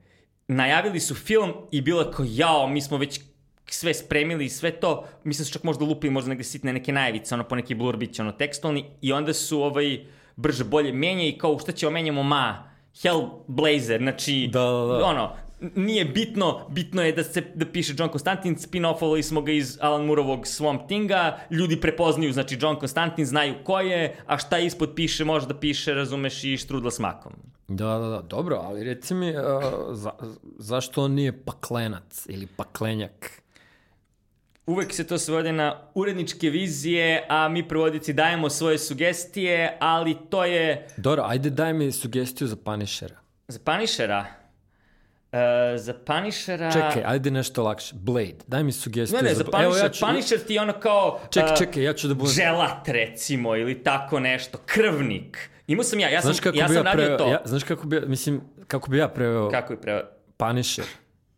najavili su film i bilo je kao, jao, mi smo već sve spremili i sve to, mislim da su čak možda lupili možda negde sitne neke najavice, ono po neki blurbić, ono tekstualni, i onda su ovaj brže bolje menja i kao šta ćemo menjamo ma, Hellblazer, znači, Da, da, da. ono, nije bitno, bitno je da se da piše John Constantine, spin-offovali smo ga iz Alan Mooreovog Swamp Thinga, ljudi prepoznaju, znači John Constantine, znaju ko je, a šta ispod piše, može da piše, razumeš, i štrudla s makom. Da, da, da, dobro, ali reci mi, uh, za, zašto on nije paklenac ili paklenjak? Uvek se to svode na uredničke vizije, a mi prevodici dajemo svoje sugestije, ali to je Dobro, ajde daj mi sugestiju za Punishera. za Punishera. Uh, za Punishera... Čekaj, ajde nešto lakše. Blade, daj mi sugestiju Ne, ne, za Punisher, Evo, ja ću... Punisher ti je ono kao... Čekaj, uh, čekaj, ja ću da budem... Želat, recimo, ili tako nešto. Krvnik. Imao sam ja, ja sam, ja bi sam ja radio preveo, to. ja, znaš kako bi, mislim, kako bi ja preveo Kako je preveo? Punisher?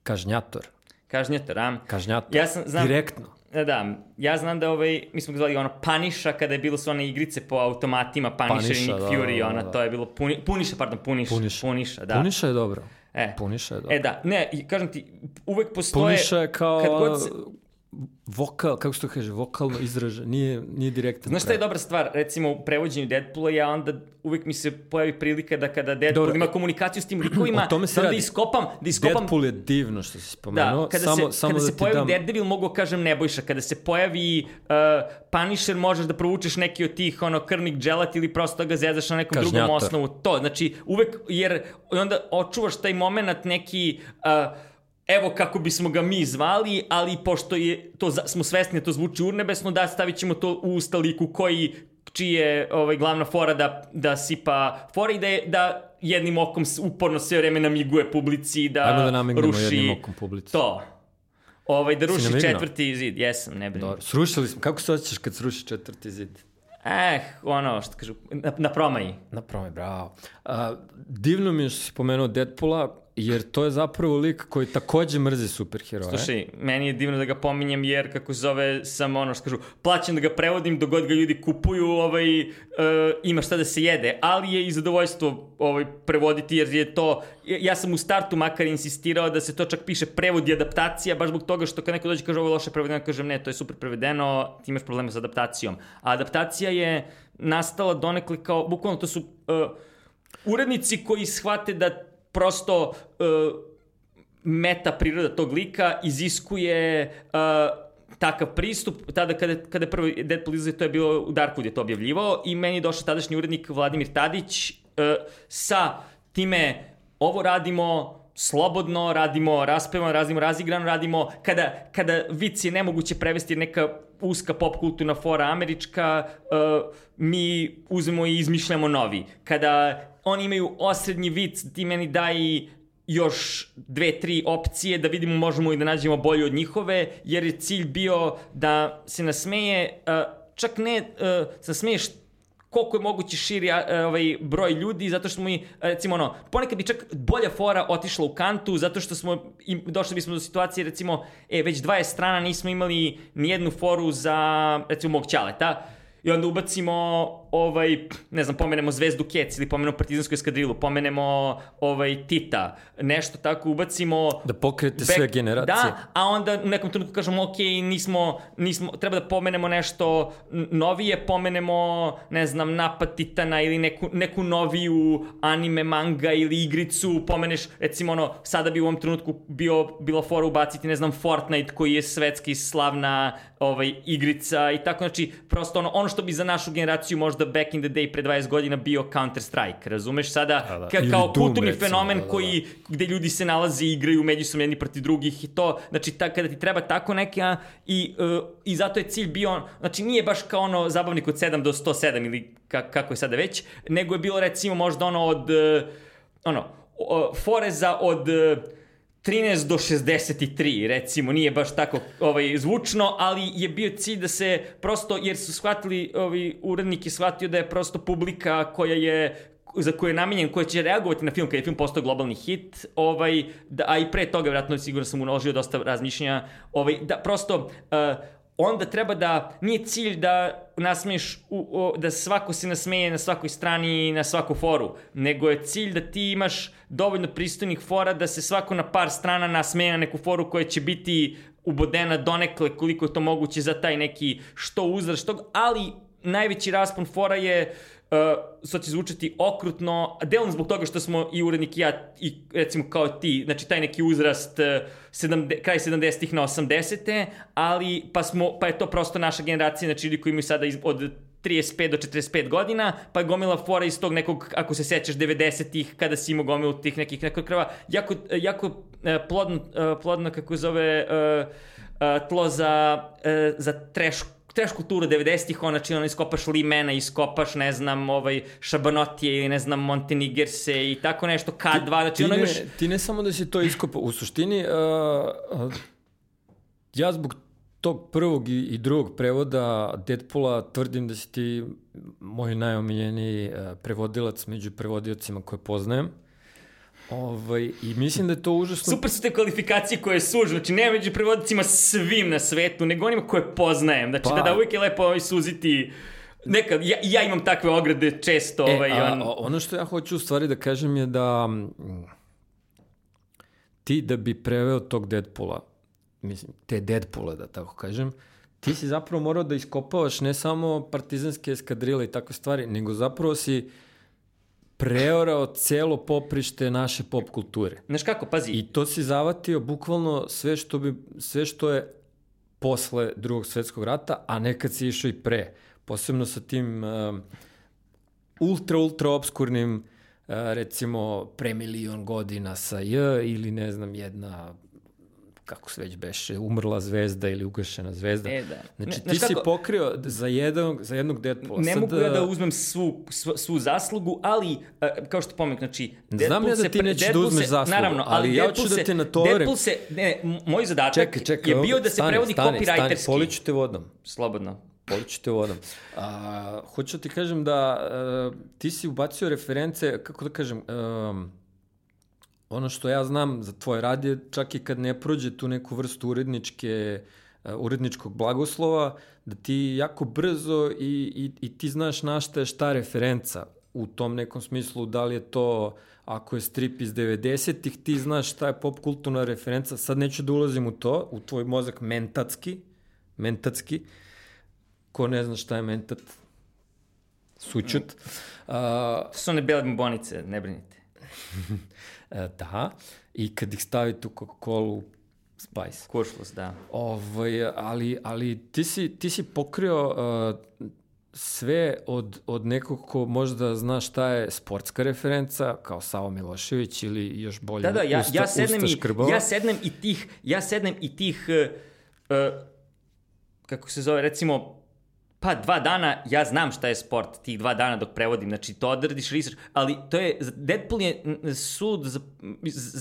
Kažnjator. Kažnjator, a? Kažnjator. Ja sam, znam, Direktno. Da, da, ja znam da ovaj, mi smo ga zvali ono Paniša kada je bilo su one igrice po automatima, Punisher Paniša, i Nick da, Fury, da, da, ona, da. to je bilo puni, Puniša, pardon, Puniša, Puniša. Puniša, da. Puniša je dobro. E. Puniša je dobro. E da, ne, kažem ti, uvek postoje... Puniša je kao kad god se- vokal, kako se to kaže, vokalno izražen, nije, nije direktan. Znaš šta je dobra stvar? Recimo u prevođenju Deadpoola ja onda uvek mi se pojavi prilika da kada Deadpool Dobro, ima komunikaciju s tim likovima, tome se da radi. iskopam, da iskopam Deadpool je divno što si spomenuo. Da, kada samo, se, samo kada da se pojavi dam... Daredevil mogu kažem Nebojša, kada se pojavi uh, Punisher možeš da provučeš neki od tih ono krvnik dželat ili prosto da ga zezaš na nekom drugom Kažnjator. osnovu. To, znači uvek, jer onda očuvaš taj moment neki... Uh, evo kako bismo ga mi zvali, ali pošto je to smo svesni da to zvuči urnebesno, da stavit ćemo to u usta liku koji čiji je ovaj, glavna fora da, da sipa fora i da, je, da jednim okom uporno sve vreme namiguje publici, da, Ajmo da namignemo ruši jednim okom publici. to. Ovaj, da ruši četvrti zid, jesam, ne. Dobro. Srušili smo. Kako se osjećaš kad sruši četvrti zid? Eh, ono što kažu, na, na promaji. Na prome, bravo. A, divno mi je što si pomenuo Deadpoola, jer to je zapravo lik koji takođe mrzi superheroje. Slušaj, meni je divno da ga pominjem jer, kako se zove, sam ono što kažu, plaćam da ga prevodim dok god ga ljudi kupuju, ovaj, uh, ima šta da se jede, ali je i zadovoljstvo ovaj, prevoditi jer je to, ja sam u startu makar insistirao da se to čak piše prevod i adaptacija, baš zbog toga što kad neko dođe kaže ovo je loše prevedeno, kažem ne, to je super prevedeno, ti imaš problema sa adaptacijom. A adaptacija je nastala donekle kao, bukvalno to su uh, urednici koji shvate da prosto uh, meta priroda tog lika iziskuje uh, takav pristup, tada kada, kada je prvi Deadpool izlazio, to je bilo, u Darkwood je to objavljivao i meni je došao tadašnji urednik Vladimir Tadić uh, sa time ovo radimo slobodno, radimo raspevano, radimo razigrano, radimo kada, kada vic je nemoguće prevesti neka uska pop kulturna fora američka, uh, mi uzmemo i izmišljamo novi. Kada oni imaju osrednji vic, ti meni daj još dve, tri opcije da vidimo možemo i da nađemo bolje od njihove, jer je cilj bio da se nasmeje, uh, čak ne uh, se nasmeješ koliko je moguće širi a, ovaj broj ljudi zato što smo i recimo ono ponekad bi čak bolja fora otišla u kantu zato što smo i došli bismo do situacije recimo e već 20 strana nismo imali ni jednu foru za recimo mog ćaleta. I onda ubacimo ovaj, ne znam, pomenemo Zvezdu Kec ili pomenemo Partizansku eskadrilu, pomenemo ovaj, Tita, nešto tako ubacimo Da pokrijete sve Back- generacije. Da, a onda u nekom trenutku kažemo, ok, nismo, nismo, treba da pomenemo nešto novije, pomenemo, ne znam, napad Titana ili neku, neku noviju anime, manga ili igricu, pomeneš, recimo ono, sada bi u ovom trenutku bio, bila fora ubaciti, ne znam, Fortnite koji je svetski slavna ovaj, igrica i tako, znači, prosto ono, ono što bi za našu generaciju možda back in the day pre 20 godina bio Counter Strike, razumeš? Sada, Da, da. ka, kao Doom, kulturni recimo, fenomen da, da, da. koji gde ljudi se nalaze i igraju međusobno jedni protiv drugih i to, znači ta, kada ti treba tako neka i, uh, i zato je cilj bio, znači nije baš kao ono zabavnik od 7 do 107 ili ka, kako je sada već, nego je bilo recimo možda ono od, uh, ono, uh, foreza od uh, 13 do 63, recimo, nije baš tako ovaj, zvučno, ali je bio cilj da se prosto, jer su shvatili, ovaj, urednik je shvatio da je prosto publika koja je za koju je namenjen, koja će reagovati na film kada je film postao globalni hit, ovaj, da, a i pre toga, vjerojatno, sigurno sam uložio dosta razmišljanja, ovaj, da prosto, uh, onda treba da, nije cilj da nasmeješ, u, o, da svako se nasmeje na svakoj strani i na svaku foru, nego je cilj da ti imaš dovoljno pristojnih fora da se svako na par strana nasmeje na neku foru koja će biti ubodena donekle koliko je to moguće za taj neki što uzrast, što, ali najveći raspon fora je uh, sad će zvučati okrutno, delom zbog toga što smo i urednik i ja, i recimo kao ti, znači taj neki uzrast uh, sedamde, kraj 70-ih na 80-te, ali pa, smo, pa je to prosto naša generacija, znači ljudi koji imaju sada iz, od 35 do 45 godina, pa je gomila fora iz tog nekog, ako se sećaš, 90-ih, kada si imao gomilu tih nekih nekog krva, jako, jako uh, plodno, uh, plodno, kako zove, uh, uh, tlo za, uh, za trash trash kulturu 90-ih, ono, znači ono, iskopaš Limena, iskopaš, ne znam, ovaj, Šabanotije ili ne znam, Montenigerse i tako nešto, K2, znači ti, ono ne, imaš... ti ne samo da si to iskopao, u suštini, uh, uh, ja zbog tog prvog i, i drugog prevoda Deadpoola tvrdim da si ti moj najomiljeniji uh, prevodilac među prevodiocima koje poznajem. Ovaj, I mislim da je to užasno... Super su te kvalifikacije koje sužu, znači nema među prevodicima svim na svetu, nego onima koje poznajem. Znači pa. da, da uvijek je lepo ovaj suziti Nekad, ja, ja imam takve ograde često. E, ovaj, a, on... ono što ja hoću u stvari da kažem je da ti da bi preveo tog Deadpoola, mislim, te Deadpoola da tako kažem, ti si zapravo morao da iskopavaš ne samo partizanske eskadrile i takve stvari, nego zapravo si preorao celo poprište naše pop kulture. Znaš kako, pazi. I to si zavatio bukvalno sve što, bi, sve što je posle drugog svetskog rata, a nekad si išao i pre. Posebno sa tim uh, ultra, ultra obskurnim recimo pre milion godina sa J ili ne znam jedna kako se već beše, umrla zvezda ili ugašena zvezda. E, da. Znači, ne, ti si kako, pokrio za, jednog, za jednog Deadpoola. Ne Sad, mogu ja da uzmem svu, svu, svu zaslugu, ali, uh, kao što pomek, znači, Deadpool Znam ja da ti nećeš da uzmeš zaslugu, naravno, ali, ali ja ću da te natovarim. Deadpool se, ne, moj zadatak čekaj, čekaj, je bio da se stani, prevodi stani, copywriterski. Stani, poliću te vodom. Slobodno. Poliću te vodom. A, hoću ti kažem da uh, ti si ubacio reference, kako da kažem, um, ono što ja znam za tvoj rad je čak i kad ne prođe tu neku vrstu uredničke, uh, uredničkog blagoslova, da ti jako brzo i, i, i ti znaš na šta je šta referenca u tom nekom smislu, da li je to ako je strip iz 90-ih, ti znaš šta je pop kulturna referenca, sad neću da ulazim u to, u tvoj mozak mentatski, mentatski, ko ne zna šta je mentat, sućut. Mm. Uh, to su one bele bombonice, ne brinite. E, da, i kad ih stavite u Coca-Cola, Spice. Kuršlus, da. Ovaj, ali, ali ti si, ti si pokrio uh, sve od, od nekog ko možda zna šta je sportska referenca, kao Savo Milošević ili još bolje da, da, ja, usta, ja sednem usta i, škrbova. Ja sednem i tih, ja sednem i tih uh, uh, kako se zove, recimo Pa dva dana, ja znam šta je sport, tih dva dana dok prevodim, znači to odradiš research, ali to je, Deadpool je sud,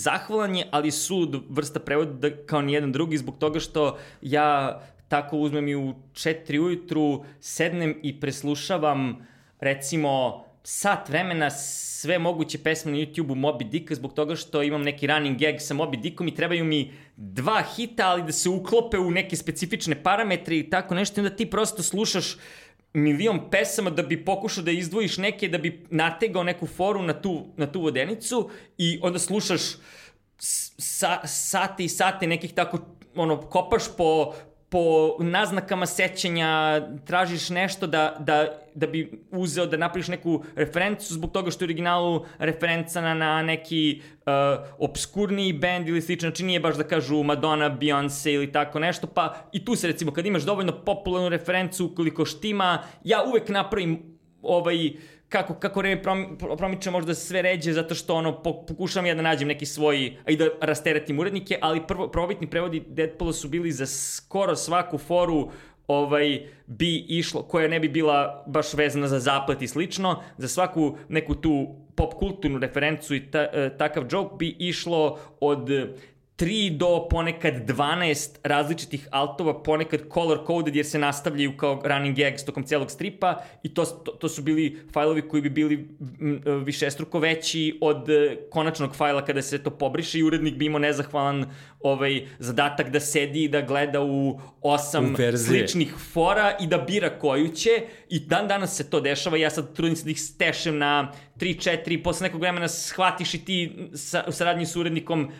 zahvalan je, ali sud vrsta prevoda da, kao nijedan drugi, zbog toga što ja tako uzmem i u četiri ujutru, sednem i preslušavam recimo sat vremena sve moguće pesme na YouTube-u Moby Dicka zbog toga što imam neki running gag sa Moby Dickom i trebaju mi dva hita, ali da se uklope u neke specifične parametre i tako nešto. I onda ti prosto slušaš milion pesama da bi pokušao da izdvojiš neke, da bi nategao neku foru na tu, na tu vodenicu i onda slušaš sa, sate i sate nekih tako ono, kopaš po, po naznakama sećanja tražiš nešto da, da, da bi uzeo da napraviš neku referencu zbog toga što je originalu referenca na, neki uh, obskurniji band ili slično, znači nije baš da kažu Madonna, Beyoncé ili tako nešto, pa i tu se recimo kad imaš dovoljno popularnu referencu ukoliko štima, ja uvek napravim ovaj kako, kako vreme prom, promiče možda sve ređe, zato što ono, pokušavam ja da nađem neki svoj, i da rasteretim urednike, ali prvo, prvobitni prevodi Deadpoola su bili za skoro svaku foru ovaj, bi išlo, koja ne bi bila baš vezana za zaplet i slično, za svaku neku tu pop kulturnu referencu i ta, e, takav joke bi išlo od 3 do ponekad 12 različitih altova, ponekad color coded jer se nastavljaju kao running gags tokom celog stripa i to, to, to su bili fajlovi koji bi bili višestruko veći od e, konačnog fajla kada se to pobriše i urednik bi imao nezahvalan ovaj zadatak da sedi i da gleda u osam u sličnih fora i da bira koju će i dan danas se to dešava. Ja sad trudim se da ih stešem na 3, 4, posle nekog vremena shvatiš i ti sa, u saradnji s urednikom uh,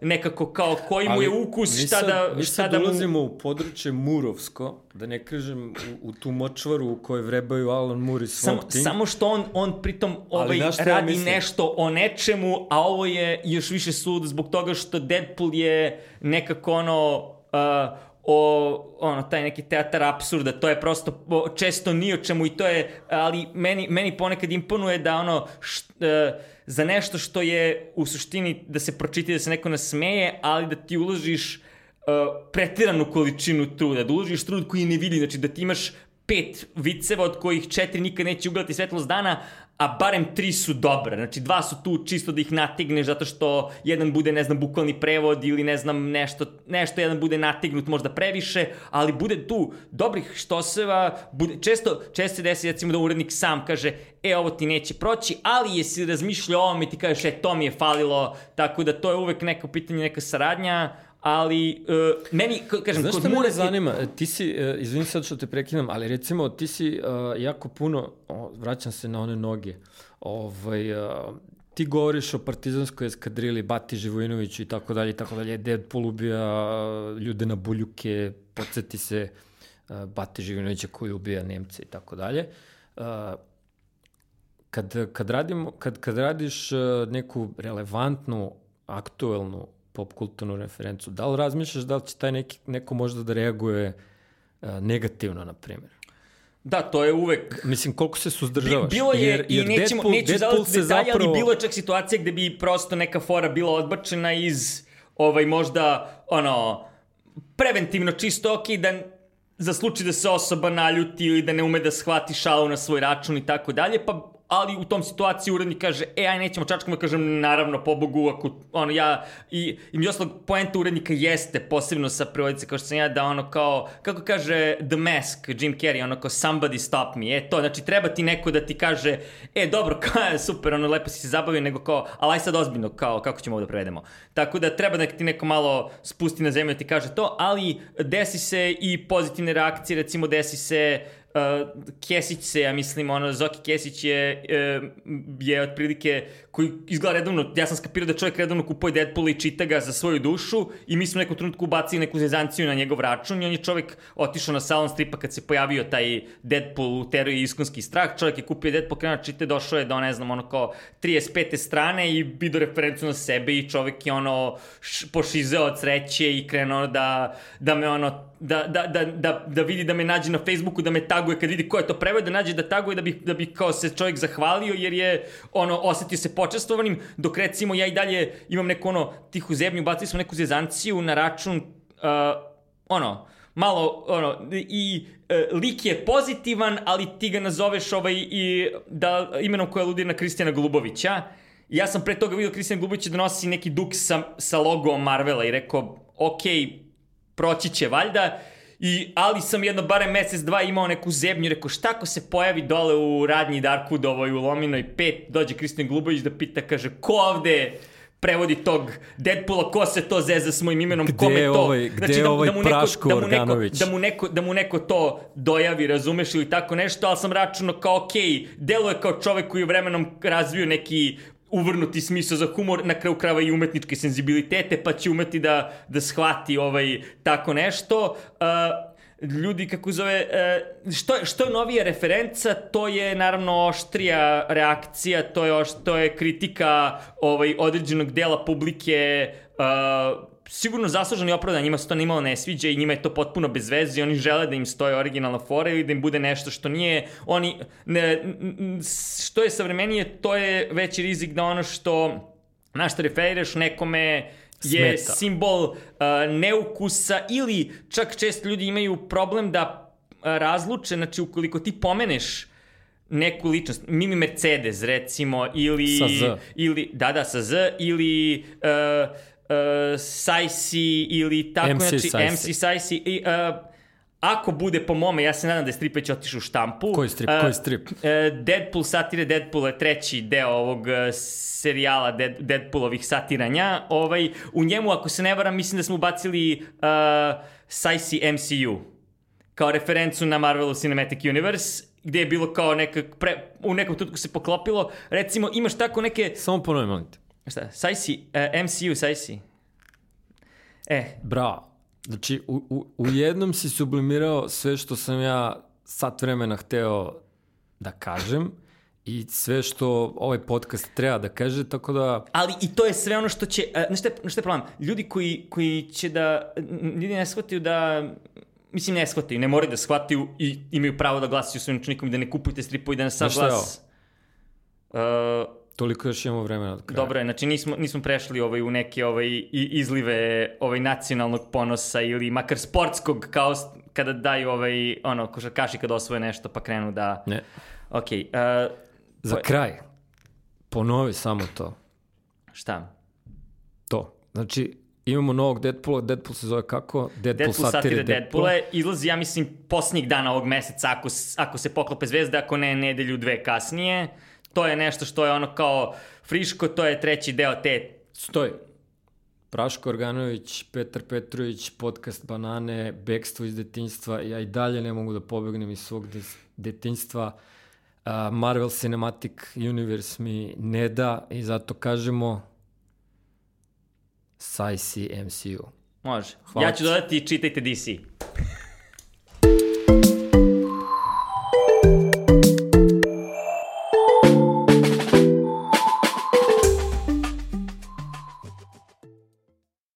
nekako kao koji mu je ukus, šta da... Mi sad da ulazimo mu... u područje Murovsko, da ne kažem u, u tu močvaru u kojoj vrebaju Alan Moore i Swamp Sam, Samo što on, on pritom ovaj, radi ja nešto o nečemu, a ovo je još više sud zbog toga što Deadpool je nekako ono... Uh, o ono taj neki teatar apsurda, to je prosto o, često ni o čemu i to je ali meni meni ponekad imponuje da ono št, e, za nešto što je u suštini da se pročita da se neko nasmeje, ali da ti uložiš e, pretiranu količinu truda, da uložiš trud koji ne vidi, znači da ti imaš pet viceva od kojih četiri nikad neće ugledati svetlost dana, a barem tri su dobre. Znači, dva su tu čisto da ih natigneš zato što jedan bude, ne znam, bukvalni prevod ili ne znam, nešto, nešto jedan bude natignut možda previše, ali bude tu dobrih štoseva, bude, često, često se desi recimo da urednik sam kaže, e, ovo ti neće proći, ali jesi razmišljao o ovom i ti kažeš, e, to mi je falilo, tako da to je uvek neko pitanje, neka saradnja, ali uh, meni, kažem, Znaš što mene zanima? E, ti si, uh, izvini sad što te prekidam, ali recimo ti si uh, jako puno, o, vraćam se na one noge, ovaj, uh, ti govoriš o partizanskoj eskadrili, Bati Živojinoviću i tako dalje i tako dalje, Deadpool ubija ljude na buljuke, podsjeti se uh, Bati Živojinovića koji ubija Nemce i tako dalje. Uh, kad, kad, radimo, kad, kad radiš neku relevantnu, aktuelnu pop kulturnu referencu. Da li razmišljaš da li će taj neki, neko možda da reaguje uh, negativno, na primjer? Da, to je uvek... Mislim, koliko se suzdržavaš? Bilo je, jer, jer i nećemo, Deadpool, neću Deadpool detalje, zapravo... ali bilo je čak situacija gde bi prosto neka fora bila odbačena iz, ovaj, možda, ono, preventivno čisto ok, da za slučaj da se osoba naljuti ili da ne ume da shvati šalu na svoj račun i tako dalje, pa ali u tom situaciji urednik kaže, e, aj nećemo čačkama, kažem, naravno, pobogu, ako, ono, ja, i, i mi ostalog, poenta urednika jeste, posebno sa prevodice, kao što sam ja, da ono, kao, kako kaže The Mask, Jim Carrey, ono, kao, somebody stop me, e, to, znači, treba ti neko da ti kaže, e, dobro, kao, super, ono, lepo si se zabavio, nego kao, ali aj sad ozbiljno, kao, kako ćemo ovo da prevedemo. Tako da treba da ti neko malo spusti na zemlju da ti kaže to, ali desi se i pozitivne reakcije, recimo, desi se, Kesić se, ja mislim, ono, Zoki Kesić je, uh, je otprilike, koji izgleda redovno, ja sam skapirao da čovjek redovno kupuje Deadpool i čita ga za svoju dušu i mi smo nekom trenutku ubacili neku zezanciju na njegov račun i on je čovjek otišao na salon stripa kad se pojavio taj Deadpool u teru i iskonski strah, čovjek je kupio Deadpool, krenuo da čite, došao je do, ne znam, ono kao 35. strane i vidio referencu na sebe i čovjek je ono pošizeo od sreće i krenuo da, da me ono da, da, da, da, da vidi da me nađe na Facebooku, da me taguje kad vidi ko je to preveo, da nađe da taguje da bi, da bi kao se čovjek zahvalio jer je ono, osetio se počastovanim, dok recimo ja i dalje imam neku ono tihu zebnju, bacili smo neku zezanciju na račun uh, ono, malo, ono, i e, lik je pozitivan, ali ti ga nazoveš ovaj, i, da, imenom koje aludira na Kristijana Golubovića. Ja sam pre toga vidio Kristijan Golubovića da nosi neki duk sa, sa logom Marvela i rekao, okay, proći će valjda. I, ali sam jedno barem mesec, dva imao neku zebnju, rekao šta ako se pojavi dole u radnji Darkwoodovoj u Lominoj 5, dođe Kristin Glubović da pita, kaže, ko ovde prevodi tog Deadpoola, ko se to zeza s mojim imenom, gde kome to... Ovaj, gde znači, da, ovaj da mu neko, Praško da mu neko, Organović? Da mu, neko, da mu neko to dojavi, razumeš, ili tako nešto, ali sam računao kao, okej, okay, deluje kao čovek koji je vremenom razvio neki uvrnuti smisao za humor, na kraju krava i umetničke senzibilitete, pa će umeti da, da shvati ovaj, tako nešto. Uh, ljudi, kako zove, uh, što, što je novija referenca, to je naravno oštrija reakcija, to je, oš, to je kritika ovaj, određenog dela publike, uh, sigurno zasluženo i opravdan, njima se to nimalo ne sviđa i njima je to potpuno bez veze i oni žele da im stoje originalna fora ili da im bude nešto što nije, oni, ne, što je savremenije, to je veći rizik da ono što, na što referiraš nekome je Smeta. simbol uh, neukusa ili čak često ljudi imaju problem da uh, razluče, znači ukoliko ti pomeneš neku ličnost, Mimi Mercedes recimo, ili... Sa Z. Ili, da, da, sa Z, ili... Uh, uh, Sajsi ili tako, MC znači Sajsi. MC Sajsi. I, uh, ako bude po mome, ja se nadam da je strip već otišao u štampu. Koji strip? Uh, koji strip? Uh, Deadpool satire Deadpool je treći deo ovog uh, serijala Dead, Deadpoolovih satiranja. Ovaj, u njemu, ako se ne varam, mislim da smo ubacili uh, Sajsi MCU kao referencu na Marvel Cinematic Universe gde je bilo kao neka, pre, u nekom tutku se poklopilo. Recimo, imaš tako neke... Samo ponovim, molim te. Šta? Sajsi, uh, e, MCU Sajsi. E. Bravo. Znači, u, u, u jednom si sublimirao sve što sam ja sat vremena hteo da kažem i sve što ovaj podcast treba da kaže, tako da... Ali i to je sve ono što će... Uh, znaš šta, šta je problem? Ljudi koji, koji će da... Ljudi ne shvataju da... Mislim, ne shvataju, ne moraju da shvataju i imaju pravo da glasaju svojim učenikom i da ne kupujete stripove i da ne sam glas... Uh, Toliko još imamo vremena od kraja. Dobro je, znači nismo, nismo prešli ovaj, u neke ovaj, izlive ovaj, nacionalnog ponosa ili makar sportskog, kao kada daju ovaj, ono, košarkaši kada osvoje nešto pa krenu da... Ne. Ok. Uh, Za kraj, ponovi samo to. Šta? To. Znači, imamo novog Deadpoola, Deadpool se zove kako? Deadpool, Deadpool satire Deadpoola. Izlazi, ja mislim, posljednjih dana ovog meseca, ako, ako se poklope zvezde, ako ne, nedelju, dve kasnije. To je nešto što je ono kao friško, to je treći deo te... Stoji. Praško Organović, Petar Petrović, podcast Banane, Bekstvo iz detinjstva. Ja i dalje ne mogu da pobegnem iz svog detinjstva. Uh, Marvel Cinematic Universe mi ne da i zato kažemo Sajsi MCU. Može. Hvala ja ću dodati čitajte DC.